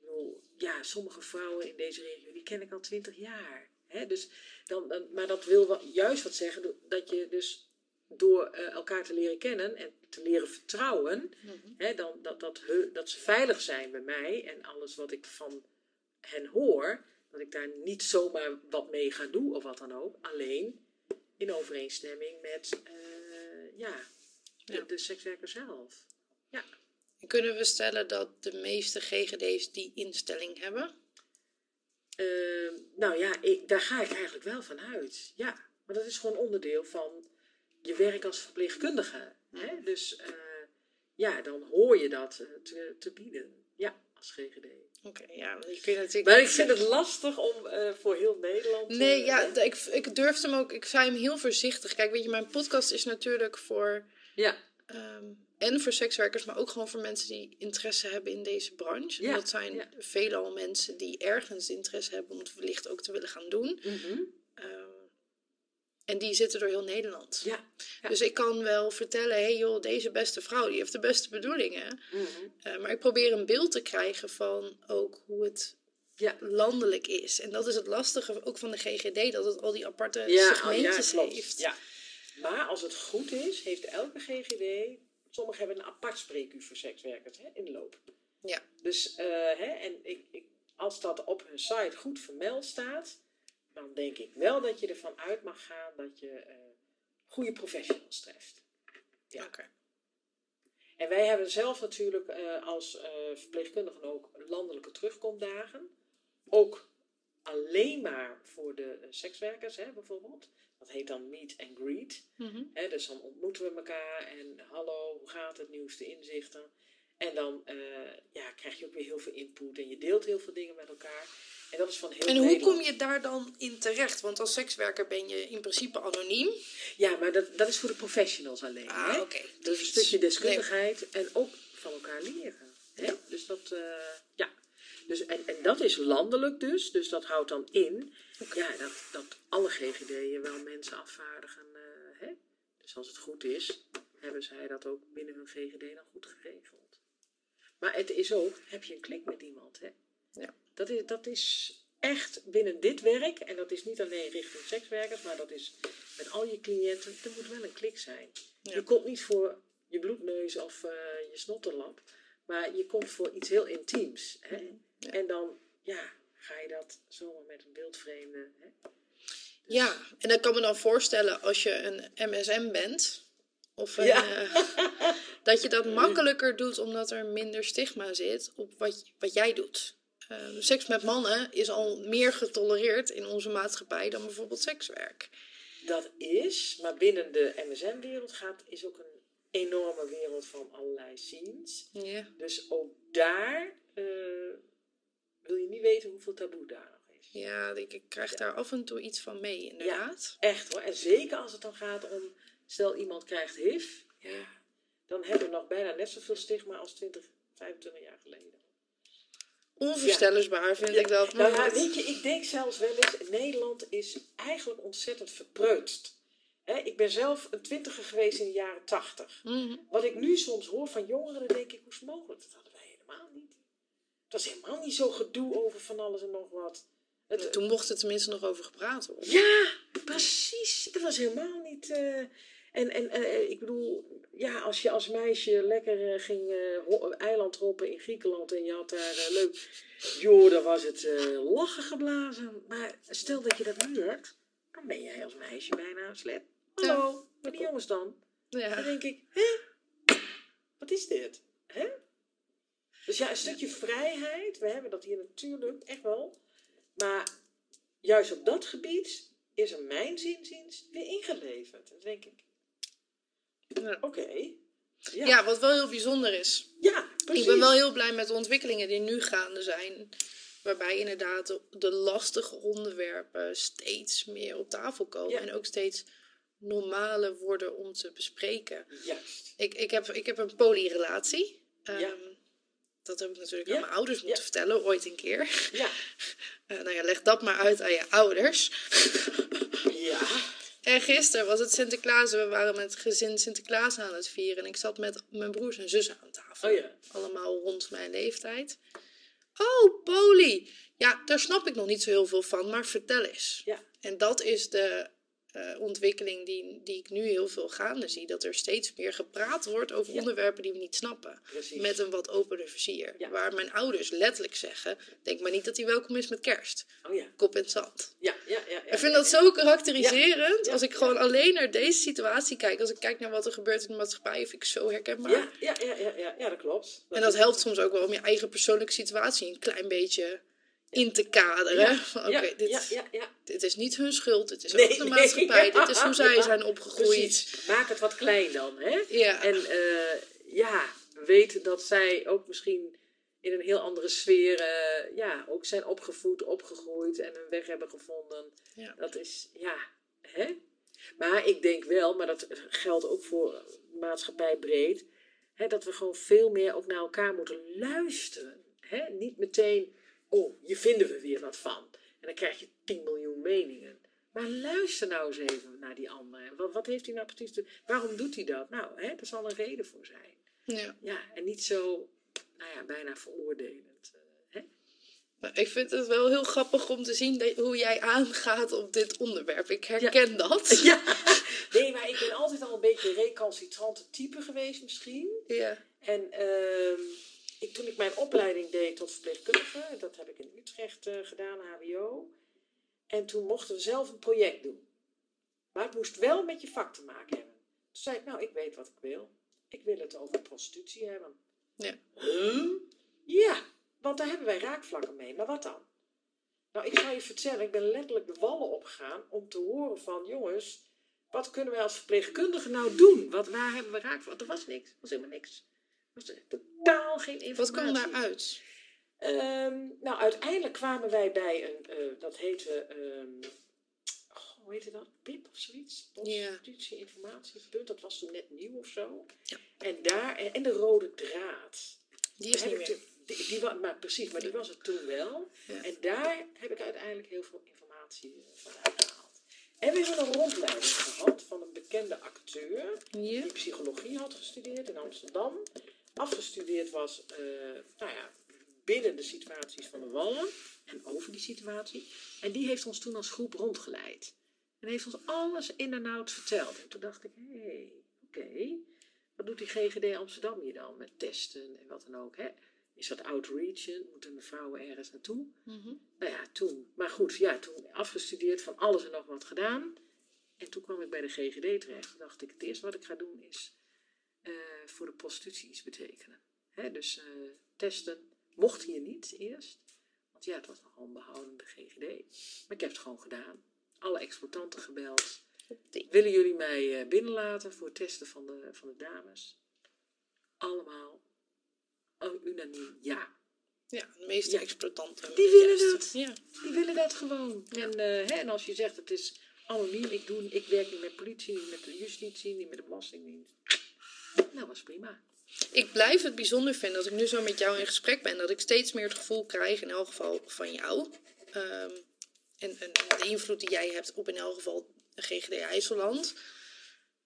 bedoel, ja, sommige vrouwen in deze regio, die ken ik al twintig jaar, hè? Dus dan, dan, maar dat wil wel, juist wat zeggen, dat je dus door eh, elkaar te leren kennen en te leren vertrouwen, Mhm. hè, dan, dat, dat, he- dat ze veilig zijn bij mij en alles wat ik van hen hoor, dat ik daar niet zomaar wat mee ga doen of wat dan ook, alleen in overeenstemming met eh, ja, de, Ja. de sekswerker zelf. En Kunnen we stellen dat de meeste GGD's die instelling hebben? Eh, nou ja, ik, daar ga ik eigenlijk wel van uit. Ja, maar dat is gewoon onderdeel van je werk als verpleegkundige. Hè? Dus eh, ja, dan hoor je dat eh, te, te bieden. Ja, als GGD. Oké, ja, je kunt natuurlijk. Maar ik vind het lastig om eh, voor heel Nederland... Nee, ja, ik, ik durfde hem ook. Ik zei hem heel voorzichtig. Kijk, weet je, mijn podcast is natuurlijk voor. Ja, ehm, en voor sekswerkers, maar ook gewoon voor mensen die interesse hebben in deze branche. En Ja, dat zijn ja. veelal mensen die ergens interesse hebben om het wellicht ook te willen gaan doen. Ehm, en die zitten door heel Nederland. ja. Ja. Dus ik kan wel vertellen, hé hey joh, deze beste vrouw, die heeft de beste bedoelingen. mhm. Eh, maar ik probeer een beeld te krijgen van ook hoe het ja. landelijk is. En dat is het lastige ook van de GGD, dat het al die aparte oh klopt. heeft. Ja. Maar als het goed is, heeft elke GGD... Sommigen hebben een apart spreekuur voor sekswerkers hè, in de loop. Ja. Dus, eh, hè, en ik, ik, als dat op hun site goed vermeld staat, dan denk ik wel dat je ervan uit mag gaan dat je eh, goede professionals treft. Ja. Oké. En wij hebben zelf natuurlijk eh, als eh, verpleegkundigen ook landelijke terugkomdagen. Ook alleen maar voor de sekswerkers, hè, bijvoorbeeld. Dat heet dan meet and greet. Mhm. Hè, dus dan ontmoeten we elkaar en hallo, hoe gaat het, nieuwste inzichten. En dan ja, krijg je ook weer heel veel input en je deelt heel veel dingen met elkaar. En dat is van heel En hoe Nederland. kom je daar dan in terecht? Want als sekswerker ben je in principe anoniem. Ja, maar dat, dat is voor de professionals alleen. Ah, oké. Is een stukje deskundigheid en ook van elkaar leren. Hè? Dus dat, eh, ja. Dus, en, en dat is landelijk dus, dus dat houdt dan in ja, dat, dat alle GGD'en wel mensen afvaardigen. eh, hè? Dus als het goed is, hebben zij dat ook binnen hun GGD dan goed geregeld. Maar het is ook, heb je een klik met iemand, hè? Ja. Dat is, dat is echt binnen dit werk, en dat is niet alleen richting sekswerkers, maar dat is met al je cliënten, er moet wel een klik zijn. Ja. Je komt niet voor je bloedneus of eh, je snottenlap, maar je komt voor iets heel intiems. Hè? Mhm. Ja. En dan, ja, ga je dat zomaar met een beeldvreemde. Hè? Dus- Ja, en ik kan me dan voorstellen als je een MSM bent. Of een, Ja. eh, dat je dat makkelijker doet omdat er minder stigma zit op wat, wat jij doet. Ehm, seks met mannen is al meer getolereerd in onze maatschappij dan bijvoorbeeld sekswerk. Dat is, maar binnen de MSM-wereld gaat, is ook een enorme wereld van allerlei scenes. Ja. Dus ook daar eh, wil je niet weten hoeveel taboe daar nog is. Ja, ik, ik krijg daar af en toe iets van mee, inderdaad. Echt hoor. En zeker als het dan gaat om, stel iemand krijgt HIV, ja, dan hebben we nog bijna net zoveel stigma als 20, 25 jaar geleden. Onvoorstelbaar vind ik dat. Nou ja, weet je, ik denk zelfs wel eens, Nederland is eigenlijk ontzettend verpreutst. Ik ben zelf een twintiger geweest in de jaren tachtig. Mhm. Wat ik nu soms hoor van jongeren, dan denk ik, hoe is het mogelijk? Dat hadden wij helemaal niet. Het was helemaal niet zo gedoe over van alles en nog wat. Het, Toen mocht er tenminste nog over gepraat worden. Ja, precies. Dat was helemaal niet. eh, en en eh, ik bedoel, ja, als je als meisje lekker eh, ging eh, eiland hoppen in Griekenland en je had daar eh, leuk. joh, dan was het eh, lachen geblazen. Maar stel dat je dat leert, dan ben jij als meisje bijna slep. Hallo, maar die jongens dan? Dan Ja. denk ik, hè? Wat is dit? Hè? Dus ja, een stukje vrijheid, we hebben dat hier natuurlijk echt wel. Maar juist op dat gebied is er mijn zinziens weer ingeleverd. Dan denk ik, Ja. oké. Ja, Ja, wat wel heel bijzonder is. ja, precies. Ik ben wel heel blij met de ontwikkelingen die nu gaande zijn. Waarbij inderdaad de, de lastige onderwerpen steeds meer op tafel komen. Ja. En ook steeds normaler worden om te bespreken. Juist. Ik, ik, heb, ik heb een polyrelatie. Ja. Ehm, Dat heb ik natuurlijk Ja. aan mijn ouders moeten Ja. vertellen, ooit een keer. Ja. Eh, nou ja, leg dat maar uit aan je ouders. Ja. En gisteren was het Sinterklaas. We waren met het gezin Sinterklaas aan het vieren. En ik zat met mijn broers en zussen aan tafel. Oh ja. Allemaal rond mijn leeftijd. Oh, Poli. Ja, daar snap ik nog niet zo heel veel van, maar vertel eens. Ja. En dat is de eh, ontwikkeling die, die ik nu heel veel gaande zie. Dat er steeds meer gepraat wordt over Ja. onderwerpen die we niet snappen. Precies. Met een wat opener vizier. Ja. Waar mijn ouders letterlijk zeggen: Denk maar niet dat hij welkom is met kerst. Oh ja. Kop in het zand. Ja, ja, ja. Ik vind dat zo karakteriserend. Als ik gewoon alleen naar deze situatie kijk. Als ik kijk naar wat er gebeurt in de maatschappij. Vind ik zo herkenbaar. Ja, ja, ja, ja, ja, ja, dat klopt. En dat helpt soms ook wel om je eigen persoonlijke situatie een klein beetje in te kaderen. Oké, dit, ja, ja, ja. dit is niet hun schuld. Dit is Nee, ook de nee, maatschappij. dit is hoe zij zijn opgegroeid. Precies. Maak het wat klein dan, hè? Ja. En eh, ja, weten dat zij ook misschien in een heel andere sfeer eh, ja, ook zijn opgevoed, opgegroeid en een weg hebben gevonden. Ja. Dat is, ja, hè? Maar ik denk wel, maar dat geldt ook voor maatschappij breed, hè, dat we gewoon veel meer ook naar elkaar moeten luisteren. Hè? Niet meteen, oh, hier vinden we weer wat van. En dan krijg je 10 miljoen meningen. Maar luister nou eens even naar die ander. En Wat, wat heeft hij nou precies te... Waarom doet hij dat? Nou, hè, er zal een reden voor zijn. Ja. Ja, en niet zo, nou ja, bijna veroordelend. eh, Hè? Nou, Ik vind het wel heel grappig om te zien dat- hoe jij aangaat op dit onderwerp. Ik herken dat. Ja, nee, maar ik ben altijd al een beetje een recalcitrante type geweest misschien. Ja. En ehm, ik, toen ik mijn opleiding deed tot verpleegkundige, dat heb ik in Utrecht eh, gedaan, HBO. En toen mochten we zelf een project doen. Maar het moest wel met je vak te maken hebben. Toen zei ik, nou, ik weet wat ik wil. Ik wil het over prostitutie hebben. Ja. Huh? Ja, want daar hebben wij raakvlakken mee. Maar wat dan? Nou, ik zal je vertellen, ik ben letterlijk de wallen opgegaan om te horen van, jongens, wat kunnen wij als verpleegkundigen nou doen? Wat, waar hebben we raakvlakken? Er was niks, er was helemaal niks. Er was totaal geen Wat informatie. kwam daaruit? Ehm, nou, uiteindelijk kwamen wij bij een, eh, dat heette, ehm, oh, hoe heette dat? PIP of zoiets? Ja. Prostitutie Informatiepunt, dat was toen net nieuw of zo. Ja. En daar, en de rode draad. Die is Daar niet meer. die, die, maar precies, maar die was het toen wel. Ja. En daar heb ik uiteindelijk heel veel informatie eh, van uitgehaald. En we hebben een rondleiding gehad van een bekende acteur Ja. die psychologie had gestudeerd in Amsterdam. Afgestudeerd was eh, nou ja, binnen de situaties van de wallen en over die situatie. En die heeft ons toen als groep rondgeleid. En heeft ons alles in en out verteld. En toen dacht ik, hé, hey, oké. Wat doet die GGD Amsterdam hier dan met testen en wat dan ook? Hè? Is dat outreachen? Moeten vrouwen ergens naartoe? Mhm. Nou ja, toen. Maar goed, ja, toen afgestudeerd van alles en nog wat gedaan. En toen kwam ik bij de GGD terecht. Toen dacht ik, het eerste wat ik ga doen is eh, voor de prostitutie iets betekenen. Hè, dus eh, testen mocht hier niet eerst. Want ja, het was nogal een behoudende GGD. Maar ik heb het gewoon gedaan. Alle exploitanten gebeld. Willen jullie mij eh, binnenlaten voor het testen van de, van de dames? Allemaal unaniem ja. Ja, de meeste Ja. exploitanten. Die willen juist. dat. Ja. Die willen dat gewoon. En, hè, en als je zegt het is anoniem, ik, doe, ik werk niet met politie, niet met de justitie, niet met de belastingdienst. Nou, was prima. Ik blijf het bijzonder vinden dat ik nu zo met jou in gesprek ben. Dat ik steeds meer het gevoel krijg, in elk geval van jou. ehm, en, en de invloed die jij hebt op in elk geval GGD IJsseland.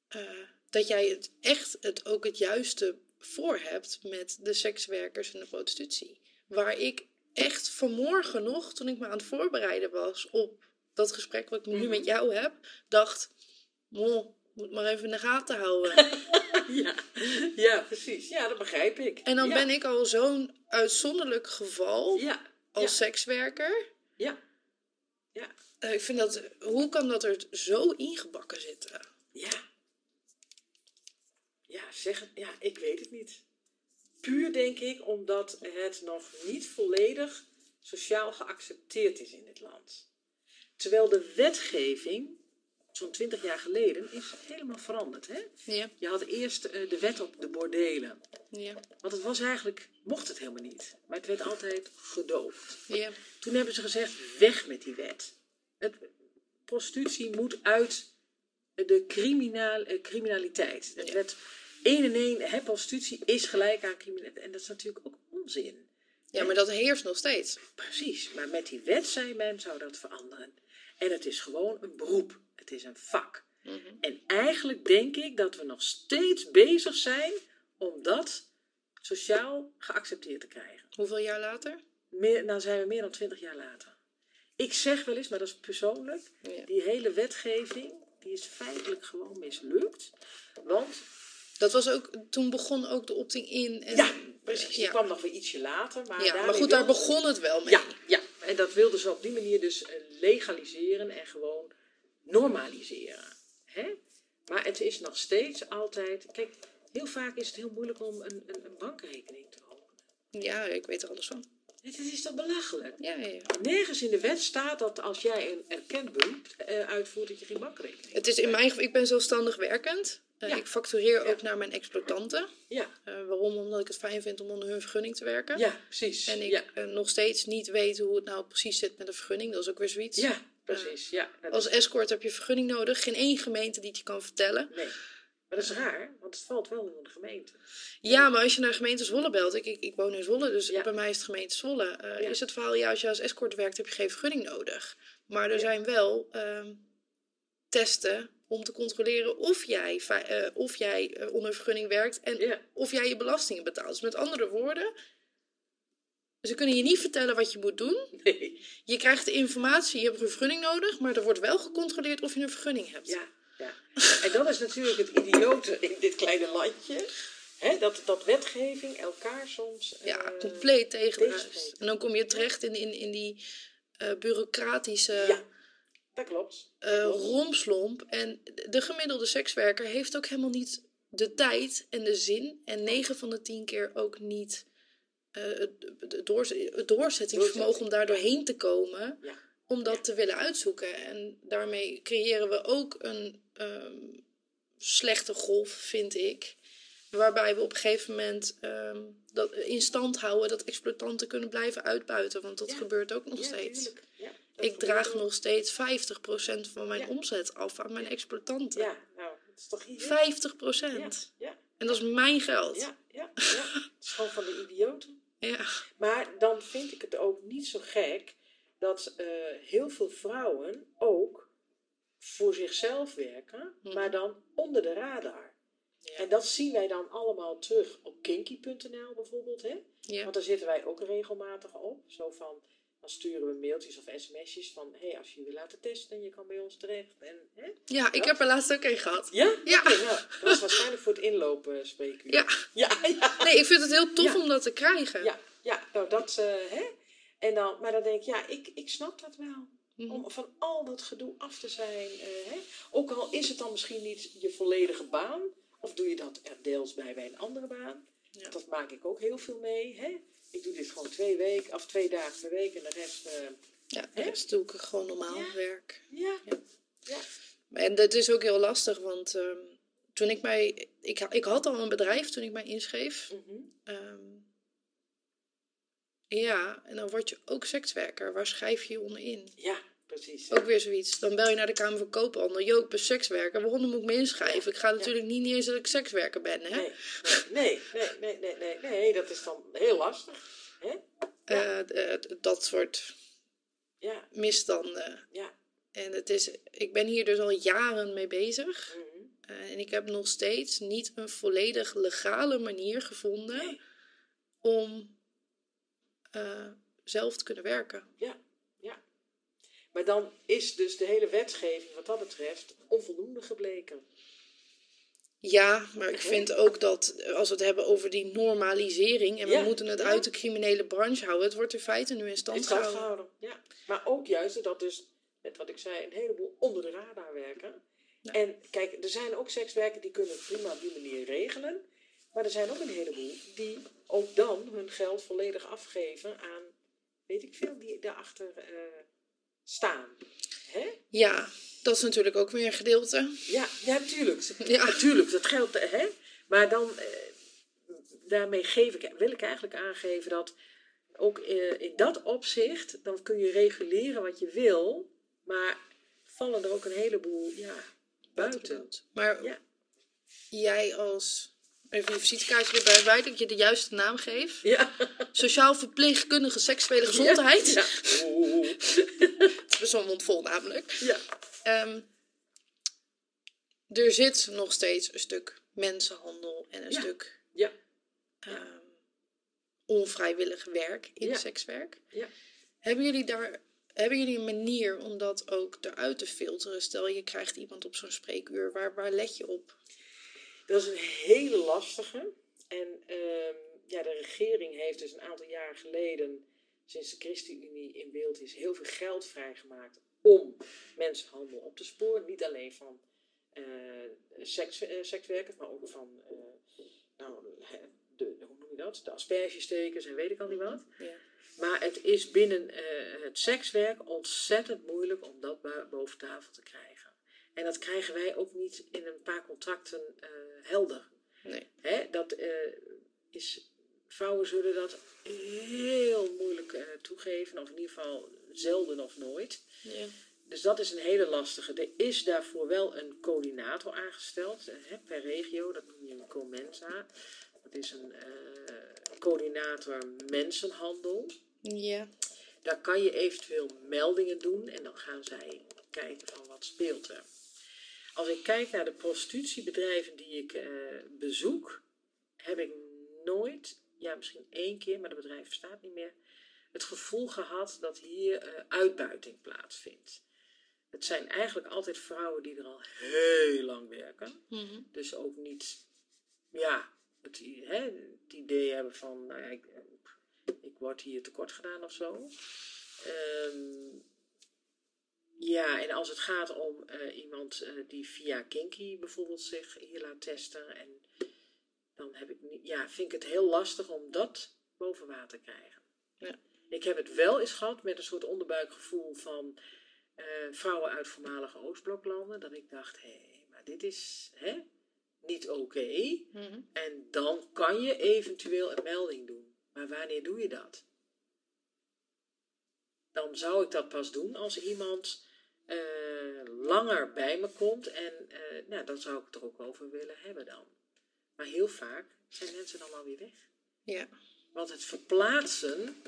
eh, dat jij het echt het, ook het juiste voor hebt met de sekswerkers en de prostitutie. Waar ik echt vanmorgen nog, toen ik me aan het voorbereiden was op dat gesprek wat ik nu Mhm. met jou heb, dacht, "Mo, moet maar even in de gaten houden. ja. ja, precies. Ja, dat begrijp ik. En dan ja. ben ik al zo'n uitzonderlijk geval Ja, als ja. sekswerker. ja, ja, Eh, ik vind dat, hoe kan dat er zo ingebakken zitten? ja. Ja, zeg het. Ja, ik weet het niet. Puur denk ik omdat het nog niet volledig sociaal geaccepteerd is in dit land. Terwijl de wetgeving, zo'n twintig jaar geleden, is helemaal veranderd. Hè? Ja, Je had eerst eh, de wet op de bordelen. ja, Want het was eigenlijk, mocht het helemaal niet. Maar het werd altijd gedoogd. ja. Toen hebben ze gezegd, weg met die wet. Het, prostitutie moet uit de criminaal, eh, criminaliteit. Het werd één en één, hè, prostitutie is gelijk aan criminaliteit. En dat is natuurlijk ook onzin. Ja, maar dat heerst nog steeds. Precies, maar met die wet, zei men, zou dat veranderen. En het is gewoon een beroep. Het is een vak. Mhm. En eigenlijk denk ik dat we nog steeds bezig zijn om dat sociaal geaccepteerd te krijgen. Hoeveel jaar later? Meer, nou zijn we meer dan twintig jaar later. Ik zeg wel eens, maar dat is persoonlijk, Ja. die hele wetgeving, die is feitelijk gewoon mislukt. Want, Dat was ook, toen begon ook de opting in. En, ja, precies, die ja. kwam nog weer ietsje later. Maar, ja, maar goed, daar begon het wel mee. Ja, ja, en dat wilden ze op die manier dus eh, legaliseren en gewoon normaliseren. Hè? Maar het is nog steeds altijd, kijk, heel vaak is het heel moeilijk om een, een, een bankrekening te openen. Ja, ik weet er alles van. Het is toch belachelijk? Ja, ja, ja. Nergens in de wet staat dat als jij een erkend beroep eh, uitvoert, dat je geen bankrekening Het is in mijn geval, ik ben zelfstandig werkend. Eh, Ja. Ik factureer Ja. ook naar mijn exploitanten. Ja, Eh, waarom? Omdat ik het fijn vind om onder hun vergunning te werken. ja, precies. En ik nog steeds niet weet hoe het nou precies zit met de vergunning. Dat is ook weer zoiets. ja, precies. Ja, dat Als escort heb je vergunning nodig. Geen één gemeente die het je kan vertellen. nee. Maar dat is raar, want het valt wel onder de gemeente. Ja, maar als je naar gemeente Zwolle belt. Ik, ik, ik woon in Zwolle, dus Ja. bij mij is het gemeente Zwolle. eh, Ja. Is het verhaal, ja, als je als escort werkt heb je geen vergunning nodig. Maar er Ja. zijn wel ehm, testen om te controleren of jij, eh, of jij eh, onder vergunning werkt. En Ja, of jij je belastingen betaalt. Dus met andere woorden, ze kunnen je niet vertellen wat je moet doen. nee. Je krijgt de informatie, je hebt een vergunning nodig, maar er wordt wel gecontroleerd of je een vergunning hebt. Ja, ja. En dat is natuurlijk het idiote in dit kleine landje. Hè, dat, dat wetgeving elkaar soms... Ja, eh, compleet tegenspreekt. En dan kom je terecht in, in, in die eh, bureaucratische Ja, dat klopt. Dat eh, klopt. romslomp. En de gemiddelde sekswerker heeft ook helemaal niet de tijd en de zin. En 9 van de 10 keer ook niet het, het doorz- het doorzettingsvermogen om daar doorheen te komen. Ja. Om dat te willen uitzoeken. En daarmee creëren we ook een ehm, slechte golf, vind ik. Waarbij we op een gegeven moment ehm, dat in stand houden dat exploitanten kunnen blijven uitbuiten. Want dat Ja. gebeurt ook nog Ja, steeds. Ja, Ik draag nog steeds 50% van mijn omzet af aan mijn exploitanten. Ja, nou, dat is toch hier? 50%. Ja, ja, En dat is mijn geld. ja, ja, ja. Het is gewoon van de idioten. Ja. Maar dan vind ik het ook niet zo gek dat eh, heel veel vrouwen ook voor zichzelf werken, Mhm. maar dan onder de radar. Ja. En dat zien wij dan allemaal terug op kinky.nl bijvoorbeeld. Hè? Ja. Want daar zitten wij ook regelmatig op. Zo van, dan sturen we mailtjes of sms'jes van... hé, hey, als je je wil laten testen, je kan bij ons terecht. En, hè? ja, ik Ja. heb er laatst ook een gehad. Ja? Ja. Nou, dat was waarschijnlijk voor het inlopen spreekuur. Ja. Ja, ja. Nee, ik vind het heel tof om dat te krijgen. Ja, ja nou dat, eh, hè. En dan, maar dan denk ik, ja, ik, ik snap dat wel. Mhm. Om van al dat gedoe af te zijn. eh, hè. Ook al is het dan misschien niet je volledige baan. Of doe je dat er deels bij bij een andere baan. Ja. Dat maak ik ook heel veel mee. Hè. Ik doe dit gewoon twee weken, of twee dagen per week. En de rest, eh, Ja, Hè? dat is natuurlijk gewoon normaal Ja. werk. ja. Ja. Ja. En dat is ook heel lastig, want ehm, toen ik mij... Ik, ik had al een bedrijf toen ik mij inschreef. Mhm. Ehm, ja, en dan word je ook sekswerker. Waar schrijf je je onder in? ja, precies. Ook weer zoiets. Dan bel je naar de Kamer van Koophandel. Jo, ik ben sekswerker. Waarom moet ik me inschrijven? Ik ga natuurlijk niet neer dat ik sekswerker ben, hè? Nee, nee, nee, nee, nee, nee, nee, dat is dan heel lastig. Hè? Ja. Eh, dat soort Ja, misstanden. ja. En het is, ik ben hier dus al jaren mee bezig. Mhm. Eh, en ik heb nog steeds niet een volledig legale manier gevonden Nee. om eh, zelf te kunnen werken. Ja. Maar dan is dus de hele wetgeving wat dat betreft onvoldoende gebleken. Ja, maar ik vind ook dat als we het hebben over die normalisering en we moeten het ja. uit de criminele branche houden, het wordt in feite nu in stand In stand gehouden. gehouden. Ja. Maar ook juist dat dus, net wat ik zei, een heleboel onder de radar werken. Ja. En kijk, er zijn ook sekswerkers die kunnen het prima op die manier regelen. Maar er zijn ook een heleboel die ook dan hun geld volledig afgeven aan, weet ik veel, die daarachter eh staan. Hè? Ja, dat is natuurlijk ook weer een gedeelte. Ja, ja, natuurlijk. Ja. Natuurlijk, dat geldt. Hè? Maar dan, eh, daarmee geef ik, wil ik eigenlijk aangeven dat ook eh, in dat opzicht, dan kun je reguleren wat je wil, maar vallen er ook een heleboel ja, buiten. Maar Ja. jij als, even je visitekaartje erbij bij, dat je de juiste naam geeft. Ja. Sociaal verpleegkundige seksuele gezondheid. Ja. Het is een mond vol namelijk. Ja. Ehm, er zit nog steeds een stuk mensenhandel en een Ja. stuk Ja. ehm, onvrijwillig werk in Ja. sekswerk. Ja. Hebben jullie daar hebben jullie een manier om dat ook eruit te filteren? Stel je krijgt iemand op zo'n spreekuur, waar, waar let je op? Dat is een hele lastige. En ehm, ja, de regering heeft dus een aantal jaar geleden, sinds de ChristenUnie in beeld is, heel veel geld vrijgemaakt om mensenhandel op te sporen. Niet alleen van eh, seks, eh, sekswerkers, maar ook van eh, nou, de, hoe noem je dat? de aspergestekers en weet ik al niet wat. Ja. Maar het is binnen het sekswerk ontzettend moeilijk om dat boven tafel te krijgen. En dat krijgen wij ook niet in een paar contracten helder. Nee. Hè, dat eh, is, vrouwen zullen dat heel moeilijk eh, toegeven, of in ieder geval zelden of nooit. Ja. Dus dat is een hele lastige. Er is daarvoor wel een coördinator aangesteld, eh, hè, per regio, dat noem je een commensa. Dat is een coördinator mensenhandel. ja. Daar kan je eventueel meldingen doen en dan gaan zij kijken van wat speelt er. Als ik kijk naar de prostitutiebedrijven die ik eh, bezoek, heb ik nooit, ja misschien één keer, maar het bedrijf bestaat niet meer, het gevoel gehad dat hier eh, uitbuiting plaatsvindt. Het zijn eigenlijk altijd vrouwen die er al heel lang werken. Mhm. Dus ook niet, ja, het, hè, het idee hebben van, nou ja, ik, ik word hier tekort gedaan of zo. Ehm, ja, en als het gaat om eh, iemand eh, die via Kinky bijvoorbeeld zich hier laat testen, en dan heb ik niet, ja, vind ik het heel lastig om dat boven water te krijgen. Ja. Ik heb het wel eens gehad met een soort onderbuikgevoel van eh, vrouwen uit voormalige Oostbloklanden, dat ik dacht, hé, maar dit is hè, niet oké. Mhm. En dan kan je eventueel een melding doen. Maar wanneer doe je dat? Dan zou ik dat pas doen als iemand langer bij me komt. En eh, nou, dan zou ik het er ook over willen hebben dan. Maar heel vaak zijn mensen dan alweer weg. Ja. Want het verplaatsen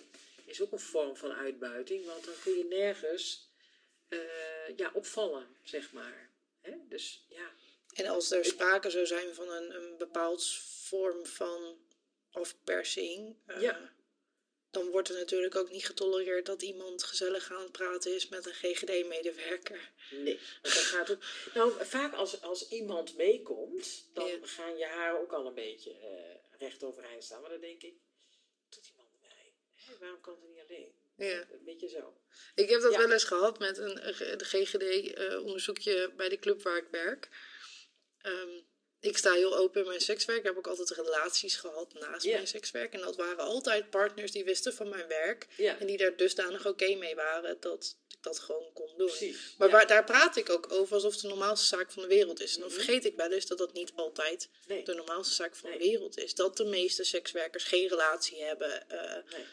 is ook een vorm van uitbuiting. Want dan kun je nergens eh, ja, opvallen, zeg maar. Hè? Dus ja, En als er sprake zou zijn van een, een bepaald vorm van afpersing, eh, Ja. Dan wordt er natuurlijk ook niet getolereerd dat iemand gezellig aan het praten is met een GGD-medewerker. Nee, dat gaat ook. Nou, vaak als, als iemand meekomt, dan Ja. gaan je haar ook al een beetje eh, recht overeind staan. Maar dan denk ik, doet iemand erbij? Hè, waarom kan ze niet alleen? Ja. Een beetje zo. Ik heb dat Ja. wel eens gehad met een, een de GGD-onderzoekje bij de club waar ik werk. Ehm, ik sta heel open in mijn sekswerk. Ik heb ook altijd relaties gehad naast mijn sekswerk. En dat waren altijd partners die wisten van mijn werk. En die daar dusdanig oké mee waren dat ik dat gewoon kon doen. precies. Maar Ja. waar, daar praat ik ook over alsof het de normaalste zaak van de wereld is. En dan Mhm. vergeet ik wel eens dat dat niet altijd Nee, de normaalste zaak van de wereld is. Dat de meeste sekswerkers geen relatie hebben. eh, nee.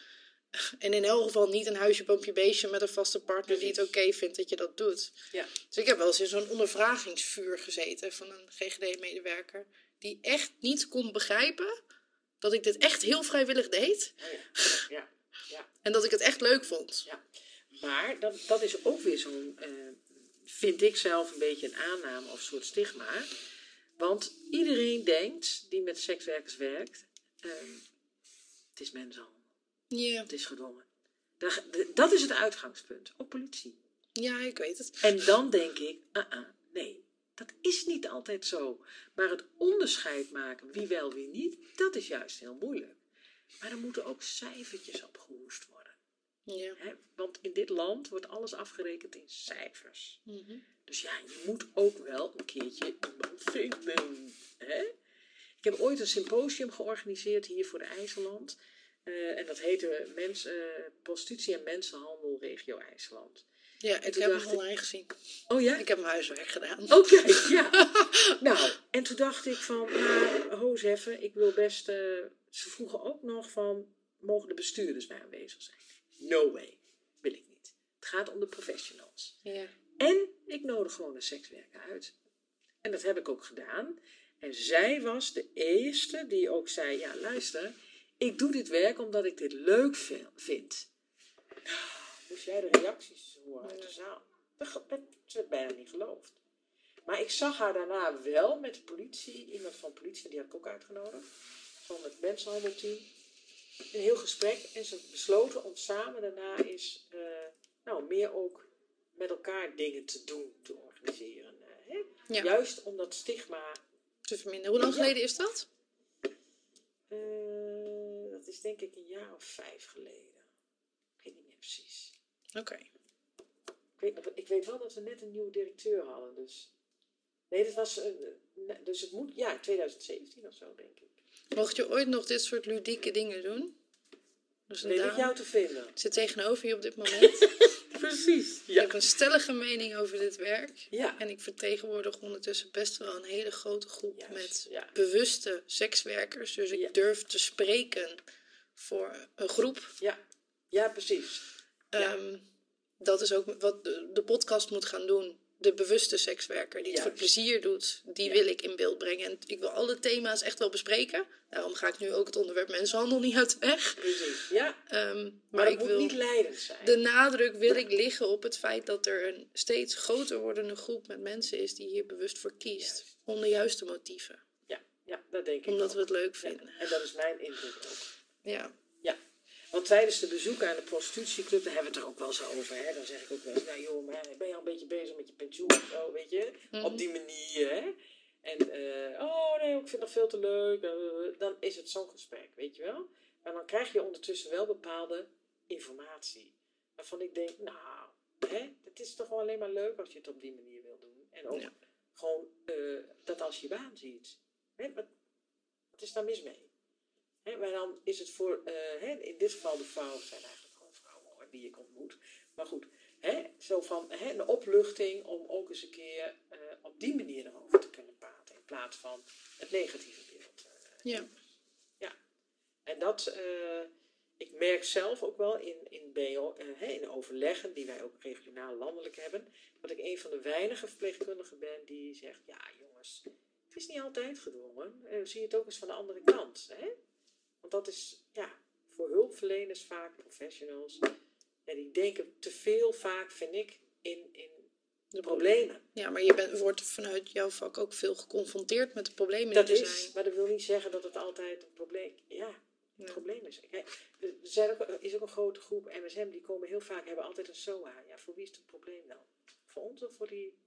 En in elk geval niet een huisje, boompje, beestje met een vaste partner die het oké vindt dat je dat doet. Ja. Dus ik heb wel eens in zo'n ondervragingsvuur gezeten van een GGD-medewerker. Die echt niet kon begrijpen dat ik dit echt heel vrijwillig deed. Oh ja. ja. En dat ik het echt leuk vond. Ja. Maar dat, dat is ook weer zo'n, eh, vind ik zelf een beetje een aanname of soort stigma. Want iedereen denkt die met sekswerkers werkt, ehm, het is mensenhandel. Ja. Het is gedwongen. Dat is het uitgangspunt. Ook politie. Ja, ik weet het. En dan denk ik, uh-uh, nee, dat is niet altijd zo. Maar het onderscheid maken, wie wel, wie niet, dat is juist heel moeilijk. Maar er moeten ook cijfertjes opgehoest worden. Ja. Want in dit land wordt alles afgerekend in cijfers. Mhm. Dus ja, je moet ook wel een keertje iemand vinden. Hè? Ik heb ooit een symposium georganiseerd hier voor de IJsseland. Eh, en dat heette Mens, eh, Prostitutie en Mensenhandel Regio IJsseland. Ja, ik heb hem online gezien. Oh ja? Ik heb mijn huiswerk gedaan. Oké, ja. nou, en toen dacht ik van, nou, ho eens even, ik wil best... eh, ze vroegen ook nog van, mogen de bestuurders bij aanwezig zijn? No way, wil ik niet. Het gaat om de professionals. Ja. En ik nodig gewoon een sekswerker uit. En dat heb ik ook gedaan. En zij was de eerste die ook zei, ja luister, ik doe dit werk omdat ik dit leuk vi- vind. Nou, moest jij de reacties horen uit de zaal? Dat werd bijna niet geloofd. Maar ik zag haar daarna wel met de politie, iemand van politie, die had ik ook uitgenodigd, van het mensenhandelteam. Een heel gesprek en ze besloten om samen daarna eens, eh, nou, meer ook met elkaar dingen te doen, te organiseren. eh, hè? Ja. Juist om dat stigma, Te verminderen. Hoe lang Ja. geleden is dat? eh, dat is denk ik een jaar of vijf geleden. Ik weet niet meer precies. Oké. Ik weet, ik weet wel dat we net een nieuwe directeur hadden, dus... Nee, dat was... eh, dus het moet... Ja, 2017 of zo, denk ik. Mocht je ooit nog dit soort ludieke dingen doen? Dus Weet ik jou te vinden. zit tegenover je op dit moment. Precies. Ik heb een stellige mening over dit werk. Ja. En ik vertegenwoordig ondertussen best wel een hele grote groep Juist, met ja. bewuste sekswerkers. Dus ik durf te spreken voor een groep. Ja. Ja, precies. Ehm, dat is ook wat de, de podcast moet gaan doen. De bewuste sekswerker die het voor plezier doet, die Ja. wil ik in beeld brengen. En ik wil alle thema's echt wel bespreken. Daarom ga ik nu ook het onderwerp mensenhandel niet uit de weg. Precies. Ja. Ehm, maar ik moet wil niet leidend zijn. de nadruk wil ik liggen op het feit dat er een steeds groter wordende groep met mensen is die hier bewust voor kiest. Juist. Om de juiste motieven. Ja, ja, dat denk ik Omdat ook. we het leuk Ja, vinden. En dat is mijn indruk ook. Ja. Want tijdens de bezoeken aan de prostitutieclub, daar hebben we het er ook wel eens over. Hè? Dan zeg ik ook wel eens, nou joh, maar ben je al een beetje bezig met je pensioen of zo, weet je? Mhm. Op die manier, hè? En, eh, oh nee, ik vind dat veel te leuk. dan is het zo'n gesprek, weet je wel? Maar dan krijg je ondertussen wel bepaalde informatie. Waarvan ik denk, nou, hè? Het is toch wel alleen maar leuk als je het op die manier wil doen. En ook Ja. gewoon eh, dat als je baan ziet. Hè? Wat, wat is daar mis mee? Hè, maar dan is het voor, eh, in dit geval de vrouwen zijn eigenlijk gewoon vrouwen hoor, die ik ontmoet. Maar goed, zo van een opluchting om ook eens een keer eh, op die manier erover te kunnen praten. In plaats van het negatieve beeld. eh. Ja. En dat, ik merk zelf ook wel in, in, BO, in overleggen, die wij ook regionaal landelijk hebben, dat ik een van de weinige verpleegkundigen ben die zegt, ja jongens, het is niet altijd gedwongen. Zie je het ook eens van de andere kant. Hè? Want dat is, ja, voor hulpverleners vaak, professionals, ja, die denken te veel vaak, vind ik, in, in de problemen. Ja, maar je bent, wordt vanuit jouw vak ook veel geconfronteerd met de problemen Dat die er is, zijn. maar dat wil niet zeggen dat het altijd een probleem Ja, een Ja. probleem is. Kijk, er zijn ook, is ook een grote groep MSM, die komen heel vaak, hebben altijd een SOA. Ja, voor wie is het probleem dan? Voor ons of voor die...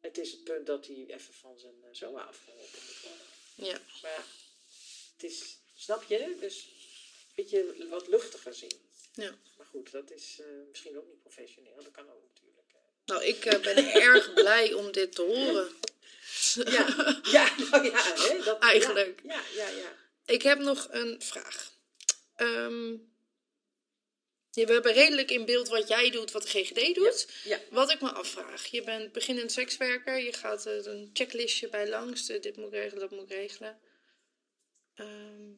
Het is het punt dat hij even van zijn eh, SOA afgeholpen moet worden. Ja. Maar het is, snap je? Dus een beetje wat luchtiger zien. Ja. Maar goed, dat is eh, misschien ook niet professioneel. Dat kan ook natuurlijk. eh. Nou, ik eh, ben erg blij om dit te horen. Ja, ja, nou ja, hè, dat, Eigenlijk. Ja, ja, ja. ja. Ik heb nog een vraag. Ehm, ja, we hebben redelijk in beeld wat jij doet, wat de GGD doet. Ja. Wat ik me afvraag. Je bent beginnend sekswerker. Je gaat er een checklistje bij langs. dit moet ik regelen, dat moet ik regelen. Ehm,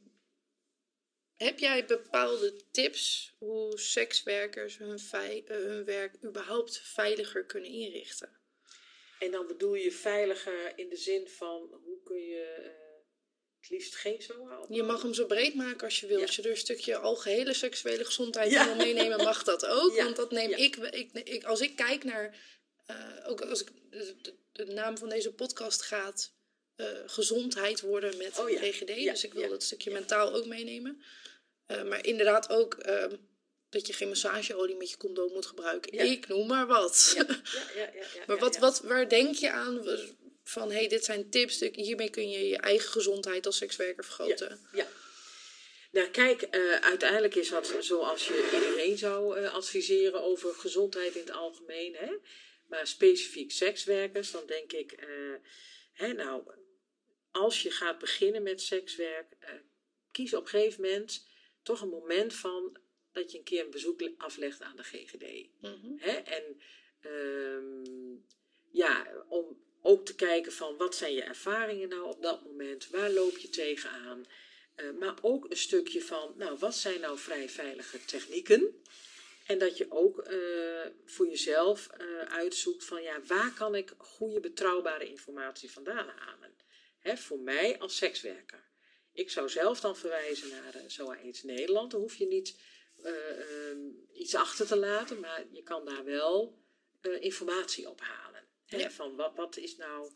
heb jij bepaalde tips hoe sekswerkers hun, eh, hun werk überhaupt veiliger kunnen inrichten? En dan bedoel je veiliger in de zin van hoe kun je eh, het liefst geen op? Je mag hem zo breed maken als je wil. Ja. Als je er een stukje algehele seksuele gezondheid Ja. wil meenemen, mag dat ook. Ja. Want dat neem ik, ik, ik. Als ik kijk naar. eh, ook als ik, de, de- de naam van deze podcast gaat. Eh, gezondheid worden met Oh ja. GGD. Ja, Dus ik wil ja, dat stukje mentaal ook meenemen. Eh, maar inderdaad ook. ehm, dat je geen massageolie met je condoom moet gebruiken. Ik noem maar wat. Ja, ja, ja, ja, ja, maar wat, wat, waar denk je aan van, hey, dit zijn tips, hiermee kun je je eigen gezondheid als sekswerker vergroten? Ja. Nou, kijk, eh, uiteindelijk is dat zoals je iedereen zou adviseren over gezondheid in het algemeen. Hè? Maar specifiek sekswerkers, dan denk ik, hè, nou, als je gaat beginnen met sekswerk, eh, kies op een gegeven moment toch een moment van dat je een keer een bezoek aflegt aan de GGD. Mhm. Hè? En ehm, ja, om ook te kijken van wat zijn je ervaringen nou op dat moment, waar loop je tegenaan. Eh, maar ook een stukje van, nou, wat zijn nou vrij veilige technieken? En dat je ook eh, voor jezelf uitzoekt van, ja, waar kan ik goede, betrouwbare informatie vandaan halen? Hè, voor mij als sekswerker. Ik zou zelf dan verwijzen naar uh, SOA AIDS Nederland. Dan hoef je niet eh, ehm, iets achter te laten, maar je kan daar wel eh, informatie ophalen. Hè? Ja. Van wat, wat is nou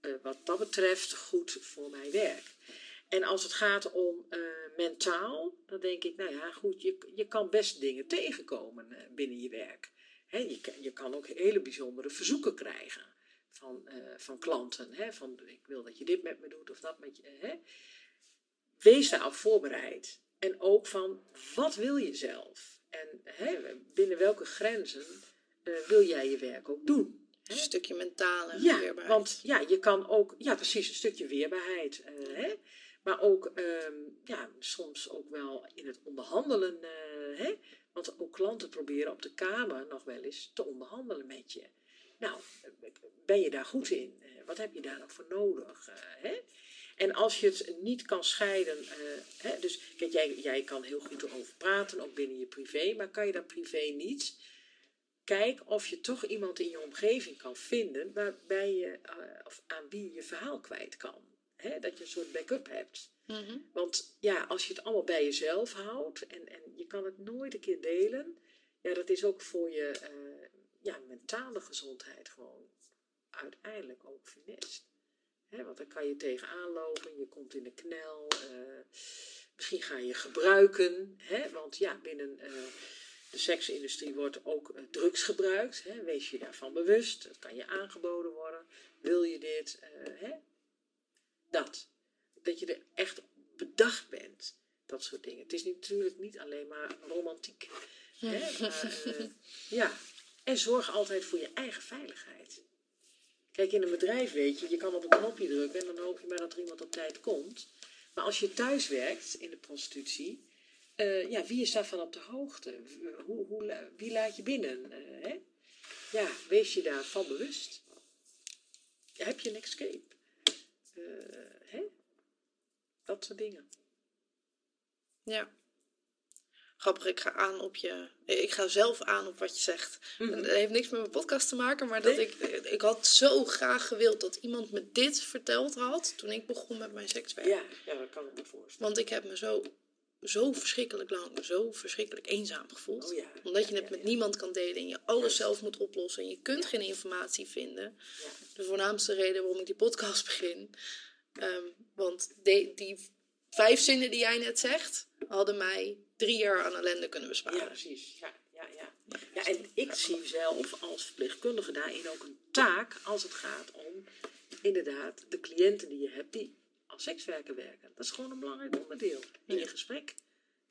eh, wat dat betreft goed voor mijn werk. En als het gaat om eh, mentaal, dan denk ik, nou ja, goed, je, je kan best dingen tegenkomen eh, binnen je werk. Je, je kan ook hele bijzondere verzoeken krijgen van, eh, van klanten. Hè, van, ik wil dat je dit met me doet of dat met je. Hè. Wees daarop voorbereid. En ook van, wat wil je zelf? En hè, binnen welke grenzen eh, wil jij je werk ook doen? Een stukje mentale Ja, weerbaarheid. want ja, je kan ook, ja precies, een stukje weerbaarheid. eh, hè? Maar ook ehm, ja, soms ook wel in het onderhandelen. hè? Want ook klanten proberen op de kamer nog wel eens te onderhandelen met je. Nou, ben je daar goed in? Eh, wat heb je daar nog voor nodig? Eh, hè? En als je het niet kan scheiden, eh, hè, dus kijk, jij, jij kan heel goed erover praten, ook binnen je privé, maar kan je dat privé niet? Kijk of je toch iemand in je omgeving kan vinden waarbij je, of aan wie je verhaal kwijt kan. Hè, dat je een soort backup hebt. Mhm. Want ja, als je het allemaal bij jezelf houdt en, en je kan het nooit een keer delen, ja, dat is ook voor je ja, mentale gezondheid gewoon uiteindelijk ook funest. Hè, want dan kan je tegenaan lopen, je komt in de knel, eh, misschien ga je gebruiken, hè, want ja, binnen eh, de seksindustrie wordt ook eh, drugs gebruikt. Wees je daarvan bewust, het kan je aangeboden worden, wil je dit, hè? dat. Dat je er echt bedacht bent, dat soort dingen. Het is natuurlijk niet alleen maar romantiek. Hè, maar, ja, en zorg altijd voor je eigen veiligheid. Kijk, in een bedrijf weet je, je kan op een knopje drukken en dan hoop je maar dat er iemand op tijd komt. Maar als je thuis werkt in de prostitutie, eh, ja, wie is daarvan op de hoogte? Hoe, hoe, wie laat je binnen? eh, hè? Ja, wees je daarvan bewust. Heb je een escape? Eh, hè? Dat soort dingen. Ja. Grappig, ik ga aan op je. Ik ga zelf aan op wat je zegt. Mhm. En Dat heeft niks met mijn podcast te maken, maar dat Nee. ik. Ik had zo graag gewild dat iemand me dit verteld had toen ik begon met mijn sekswerk. Ja, ja, dat kan ik me voorstellen. Want ik heb me zo, zo verschrikkelijk lang, zo verschrikkelijk eenzaam gevoeld. Oh ja. Omdat je het ja, met niemand kan delen en je alles zelf moet oplossen en je kunt geen informatie vinden. De voornaamste reden waarom ik die podcast begin. Ehm, want de- die vijf zinnen die jij net zegt, hadden mij drie jaar aan ellende kunnen besparen. Ja, precies. Ja, ja, ja. ja, en ik zie zelf als verpleegkundige daarin ook een taak als het gaat om inderdaad de cliënten die je hebt die als sekswerker werken. Dat is gewoon een belangrijk onderdeel in je gesprek.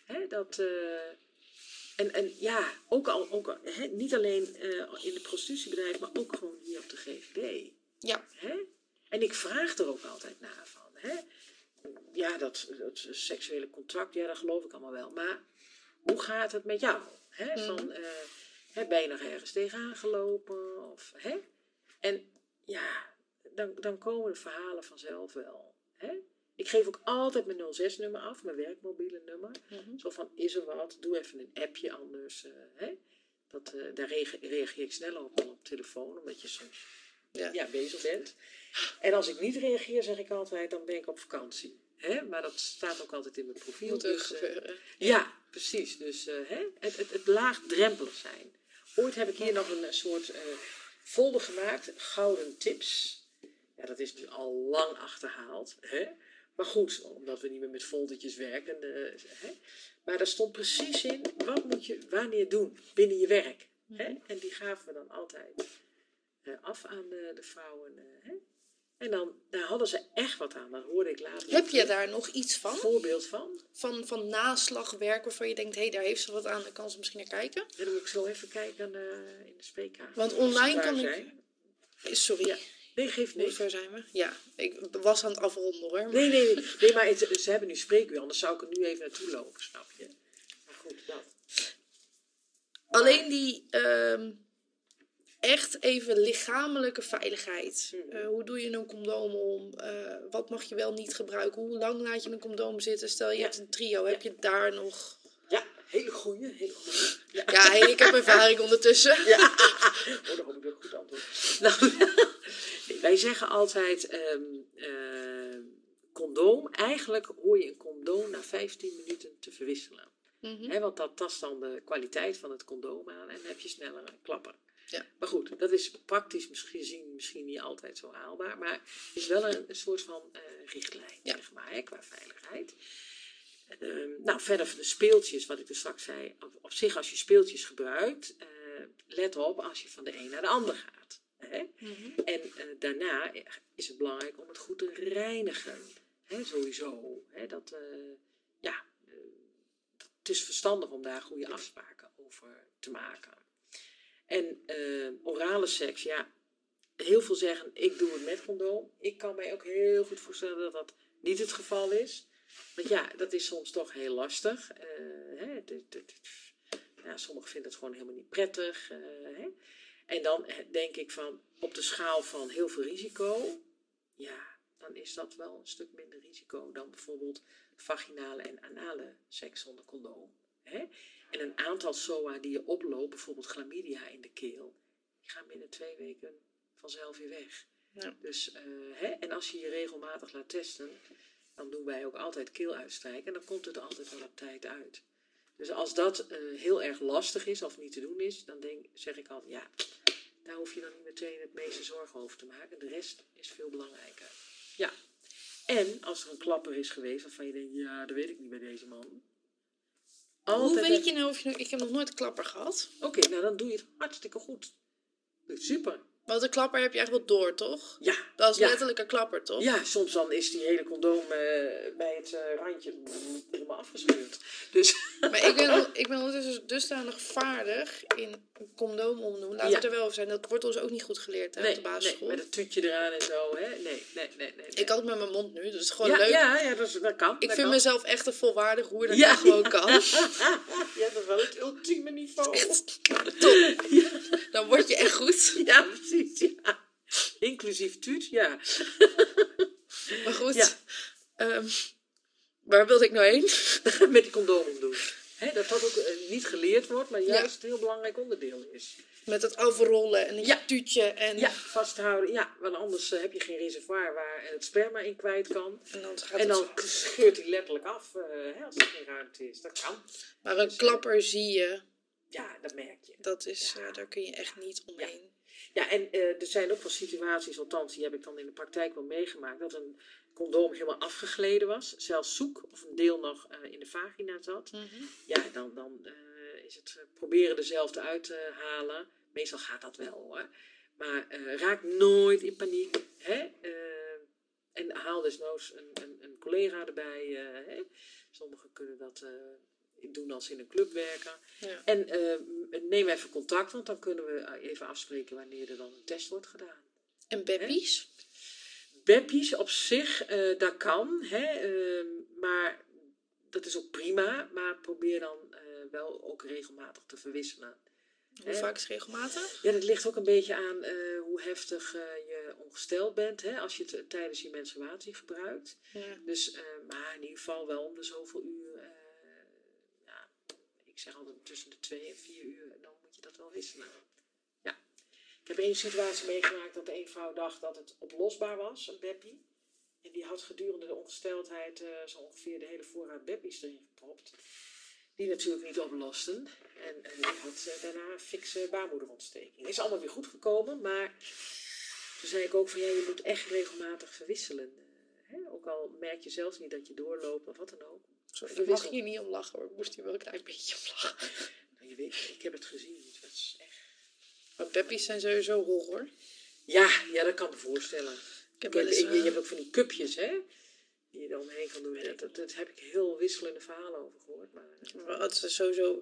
Hè, dat, eh, en, en ja, ook al, ook, hè, niet alleen eh, in het prostitutiebedrijf, maar ook gewoon hier op de GGD. Ja, Hè? En ik vraag er ook altijd naar van. Hè? Ja, dat, dat seksuele contract, ja, dat geloof ik allemaal wel. Maar hoe gaat het met jou? Hè? Van, eh, hè, ben je nog ergens tegenaan gelopen? Of, hè? En ja, dan, dan komen de verhalen vanzelf wel. Hè? Ik geef ook altijd mijn 06-nummer af, mijn werkmobiele nummer. Zo van, is er wat? Doe even een appje anders. hè? Dat, eh, daar reage- reageer ik sneller op dan op telefoon, omdat je soms ja. ja, bezig bent. En als ik niet reageer, zeg ik altijd, dan ben ik op vakantie. Hè? Maar dat staat ook altijd in mijn profiel. moet dus, eh, ja, precies. Dus eh, hè? Het, het, het laagdrempelig zijn. Ooit heb ik hier nog een eh, soort folder gemaakt, gouden tips. Ja, dat is nu al lang achterhaald. Hè? Maar goed, omdat we niet meer met foldertjes werken. hè? Maar daar stond precies in, wat moet je wanneer doen binnen je werk. Hè? En die gaven we dan altijd af aan de, de vrouwen. eh, hè? En dan, daar hadden ze echt wat aan. Dat hoorde ik later. Heb je daar nog iets van? een voorbeeld van? Van, van naslagwerk waarvan je denkt, hé, hey, daar heeft ze wat aan, daar kan ze misschien naar kijken. En dan moet ik zo even kijken eh, in de spreekkamer. Want online kan ik-. Sorry, Ja. Nee, geeft hoe niks. ver zijn we? Ja, ik was aan het afronden hoor. maar- Nee, nee, nee, nee maar het- ze hebben nu spreekuur, anders zou ik er nu even naartoe lopen, snap je? Maar goed, dat. Alleen die ehm, echt even lichamelijke veiligheid. Mhm. Eh, hoe doe je een condoom om? Eh, wat mag je wel niet gebruiken? Hoe lang laat je een condoom zitten? Stel je Ja. hebt een trio, heb je daar nog... Ja, hele goeie, hele goeie. Ja. Ja, hey, ik heb ervaring ondertussen. Ja. Oh, dan hoop ik dat ik goed antwoord. Nou, wij zeggen altijd ehm, ehm, condoom. Eigenlijk hoor je een condoom na 15 minuten te verwisselen. Mhm. Want dat tast dan de kwaliteit van het condoom aan en dan heb je sneller klappen. Ja. Maar goed, dat is praktisch misschien, gezien misschien niet altijd zo haalbaar, maar het is wel een, een soort van eh, richtlijn, Ja. zeg maar, hè, qua veiligheid. Ehm, nou, verder van de speeltjes, wat ik er straks zei, op, op zich als je speeltjes gebruikt, eh, let op als je van de een naar de ander gaat. Hè? Mhm. En eh, daarna is het belangrijk om het goed te reinigen. Hè, sowieso. Hè, dat, ja, het is verstandig om daar goede afspraken over te maken. En eh, orale seks, ja, heel veel zeggen ik doe het met condoom. Ik kan mij ook heel goed voorstellen dat dat niet het geval is. Want ja, dat is soms toch heel lastig. Eh, hè, ja, sommigen vinden het gewoon helemaal niet prettig. eh, hè. En dan denk ik van, op de schaal van heel veel risico, ja, dan is dat wel een stuk minder risico dan bijvoorbeeld vaginale en anale seks zonder condoom. Hè? En een aantal SOA die je oploopt, bijvoorbeeld chlamydia in de keel, die gaan binnen twee weken vanzelf weer weg. Ja. Dus, eh, hè? En als je je regelmatig laat testen, dan doen wij ook altijd keeluitstrijken en dan komt het altijd wel op tijd uit. Dus als dat eh, heel erg lastig is of niet te doen is, dan denk, zeg ik altijd, ja, daar hoef je dan niet meteen het meeste zorgen over te maken. De rest is veel belangrijker. Ja. En als er een klapper is geweest waarvan je denkt, ja, dat weet ik niet bij deze man. Hoe weet je nou of je... Ik heb nog nooit een klapper gehad. Oké, nou dan doe je het hartstikke goed. Super. Want een klapper heb je eigenlijk wel door, toch? Ja. Dat is ja. letterlijk een klapper, toch? Ja, soms dan is die hele condoom eh, bij het eh, randje helemaal afgescheurd. Dus Maar ik ben, ik ben ondertussen dusdanig vaardig in een condoom omdoen. Laten Ja. we er wel over zijn. Dat wordt ons ook niet goed geleerd hè, nee, op de nee, basisschool. met het tuutje eraan en zo. Hè? Nee, nee, nee, nee. nee. Ik had het met mijn mond nu, dus het is gewoon ja, leuk. Ja, ja dat, is- dat kan. ik dat vind kan. mezelf echt een volwaardig hoer dat Ja. dat gewoon kan. ja, dat is wel het ultieme niveau. Top. Dan word je echt goed. Ja, precies. Ja. Inclusief tuut, ja. Maar goed, Ja. ehm, waar wilde ik nou heen? Met die condoom omdoen. Hè, dat dat ook eh, niet geleerd wordt, maar juist een heel belangrijk onderdeel is. Met het afrollen en het Ja. tuutje en, Ja, vasthouden. Ja, want anders eh, heb je geen reservoir waar het sperma in kwijt kan. en dan gaat En het scheurt hij letterlijk af eh, hè, als er geen ruimte is. Dat kan. Maar een klapper zie je, Ja, dat merk je. dat is, eh, daar kun je echt niet omheen. Ja, en eh, er zijn ook wel situaties, althans die heb ik dan in de praktijk wel meegemaakt, dat een condoom helemaal afgegleden was, zelfs zoek of een deel nog eh, in de vagina zat. Mhm. Ja, dan, dan is het proberen dezelfde uit te halen. Meestal gaat dat wel hoor. Maar raak nooit in paniek. Hè? En haal desnoods een, een, een collega erbij. hè? Sommigen kunnen dat doen als in een club werken. Ja. En eh, neem even contact, want dan kunnen we even afspreken wanneer er dan een test wordt gedaan. En beppies? Beppies op zich, eh, dat kan, hè, ehm, maar dat is ook prima. Maar probeer dan eh, wel ook regelmatig te verwisselen. Hoe Hè? vaak is regelmatig? Ja, dat ligt ook een beetje aan eh, hoe heftig eh, je ongesteld bent, hè, als je het eh, tijdens je menstruatie gebruikt. Ja. Dus, eh, maar in ieder geval wel om de zoveel uur, eh, ik zeg altijd tussen de twee en vier uur, dan moet je dat wel wisselen. Ja. Ik heb één situatie meegemaakt dat een vrouw dacht dat het oplosbaar was, een beppie. En die had gedurende de ongesteldheid eh, zo ongeveer de hele voorraad beppies erin gepropt. Die natuurlijk niet oplosten. En eh, die had eh, daarna een fikse baarmoederontsteking. Is allemaal weer goed gekomen, maar toen zei ik ook van ja, je moet echt regelmatig verwisselen. hè, ook al merk je zelfs niet dat je doorloopt of wat dan ook. Sorry, ik mag hier niet om lachen hoor. Ik moest hier wel een klein beetje om lachen. Nou, je weet, ik heb het gezien. Dat is echt... Maar peppies zijn sowieso horror. Ja, ja, dat kan ik me voorstellen. Ik heb Ik je eh, hebt ook van die cupjes, hè? Die je er omheen kan doen. Dat, dat, dat heb ik heel wisselende verhalen over gehoord. Maar Maar het is sowieso,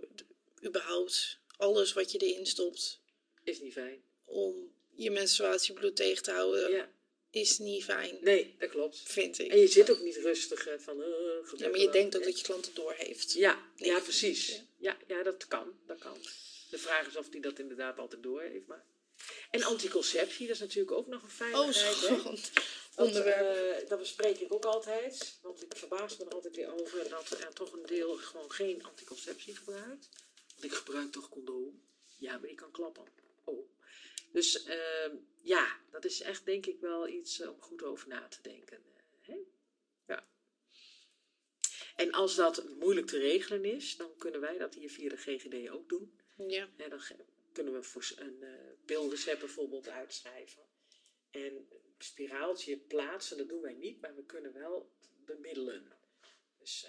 überhaupt, alles wat je erin stopt is niet fijn. om je menstruatiebloed tegen te houden, Ja, is niet fijn, nee, dat klopt. vind ik. En je zit ook niet rustig eh, van... eh, Ja, maar je denkt ook dat je klant het door heeft. Ja, ja, precies. ja. Ja, ja, dat kan. Dat kan. De vraag is of hij dat inderdaad altijd door heeft. Maar... En anticonceptie, dat is natuurlijk ook nog een Oh, veiligheid. hè? zo'n Dat, onderwerp. eh, dat bespreek ik ook altijd. Want ik verbaas me er altijd weer over dat er toch een deel gewoon geen anticonceptie gebruikt. Want ik gebruik toch condoom. Ja, maar die kan klappen. Oh. Dus ehm, ja, dat is echt denk ik wel iets eh, om goed over na te denken. eh, hè? Ja. En als dat moeilijk te regelen is, dan kunnen wij dat hier via de GGD ook doen. Ja. En dan kunnen we voor een pilrecept bijvoorbeeld uitschrijven. En een spiraaltje plaatsen, dat doen wij niet, maar we kunnen wel bemiddelen. Dus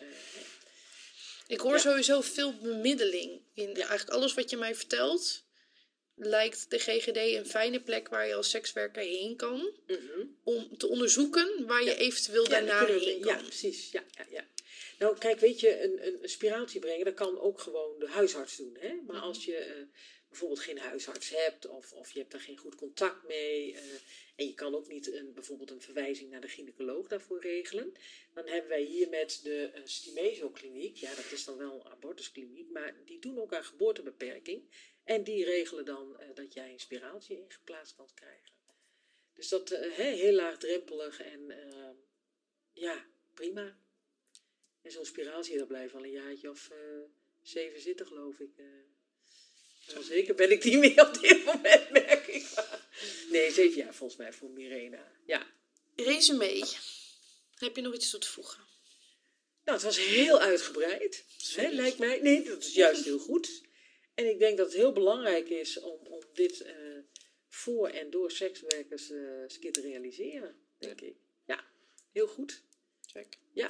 Ik hoor Ja. sowieso veel bemiddeling in eigenlijk alles wat je mij vertelt. Lijkt de GGD een fijne plek waar je als sekswerker heen kan mhm. om te onderzoeken waar je Ja. eventueel Ja, daarna heen ja, kan. precies. Ja, ja, ja. Nou, kijk, weet je, een, een, een spiraaltje brengen, dat kan ook gewoon de huisarts doen. Hè? Maar als je eh, bijvoorbeeld geen huisarts hebt, of, of je hebt daar geen goed contact mee, eh, en je kan ook niet een, bijvoorbeeld een verwijzing naar de gynaecoloog daarvoor regelen, dan hebben wij hier met de uh, Stimezo-kliniek, ja, dat is dan wel een abortuskliniek, maar die doen ook aan geboortebeperking. En die regelen dan eh, dat jij een spiraaltje ingeplaatst kan krijgen. Dus dat hè, heel laagdrempelig en eh, ja, prima. En zo'n spiraaltje, dat blijft wel een jaartje of zeven zitten, geloof ik. Nou, zeker ben ik niet meer op dit moment, merk ik. Nee, zeven jaar volgens mij voor Mirena. Ja. Resume. Heb je nog iets toe te voegen? Nou, het was heel uitgebreid, hè, lijkt mij. Nee, dat is juist heel goed. En ik denk dat het heel belangrijk is om, om dit eh, voor en door sekswerkers keer te realiseren, denk ik. Ja, heel goed. Check. Ja.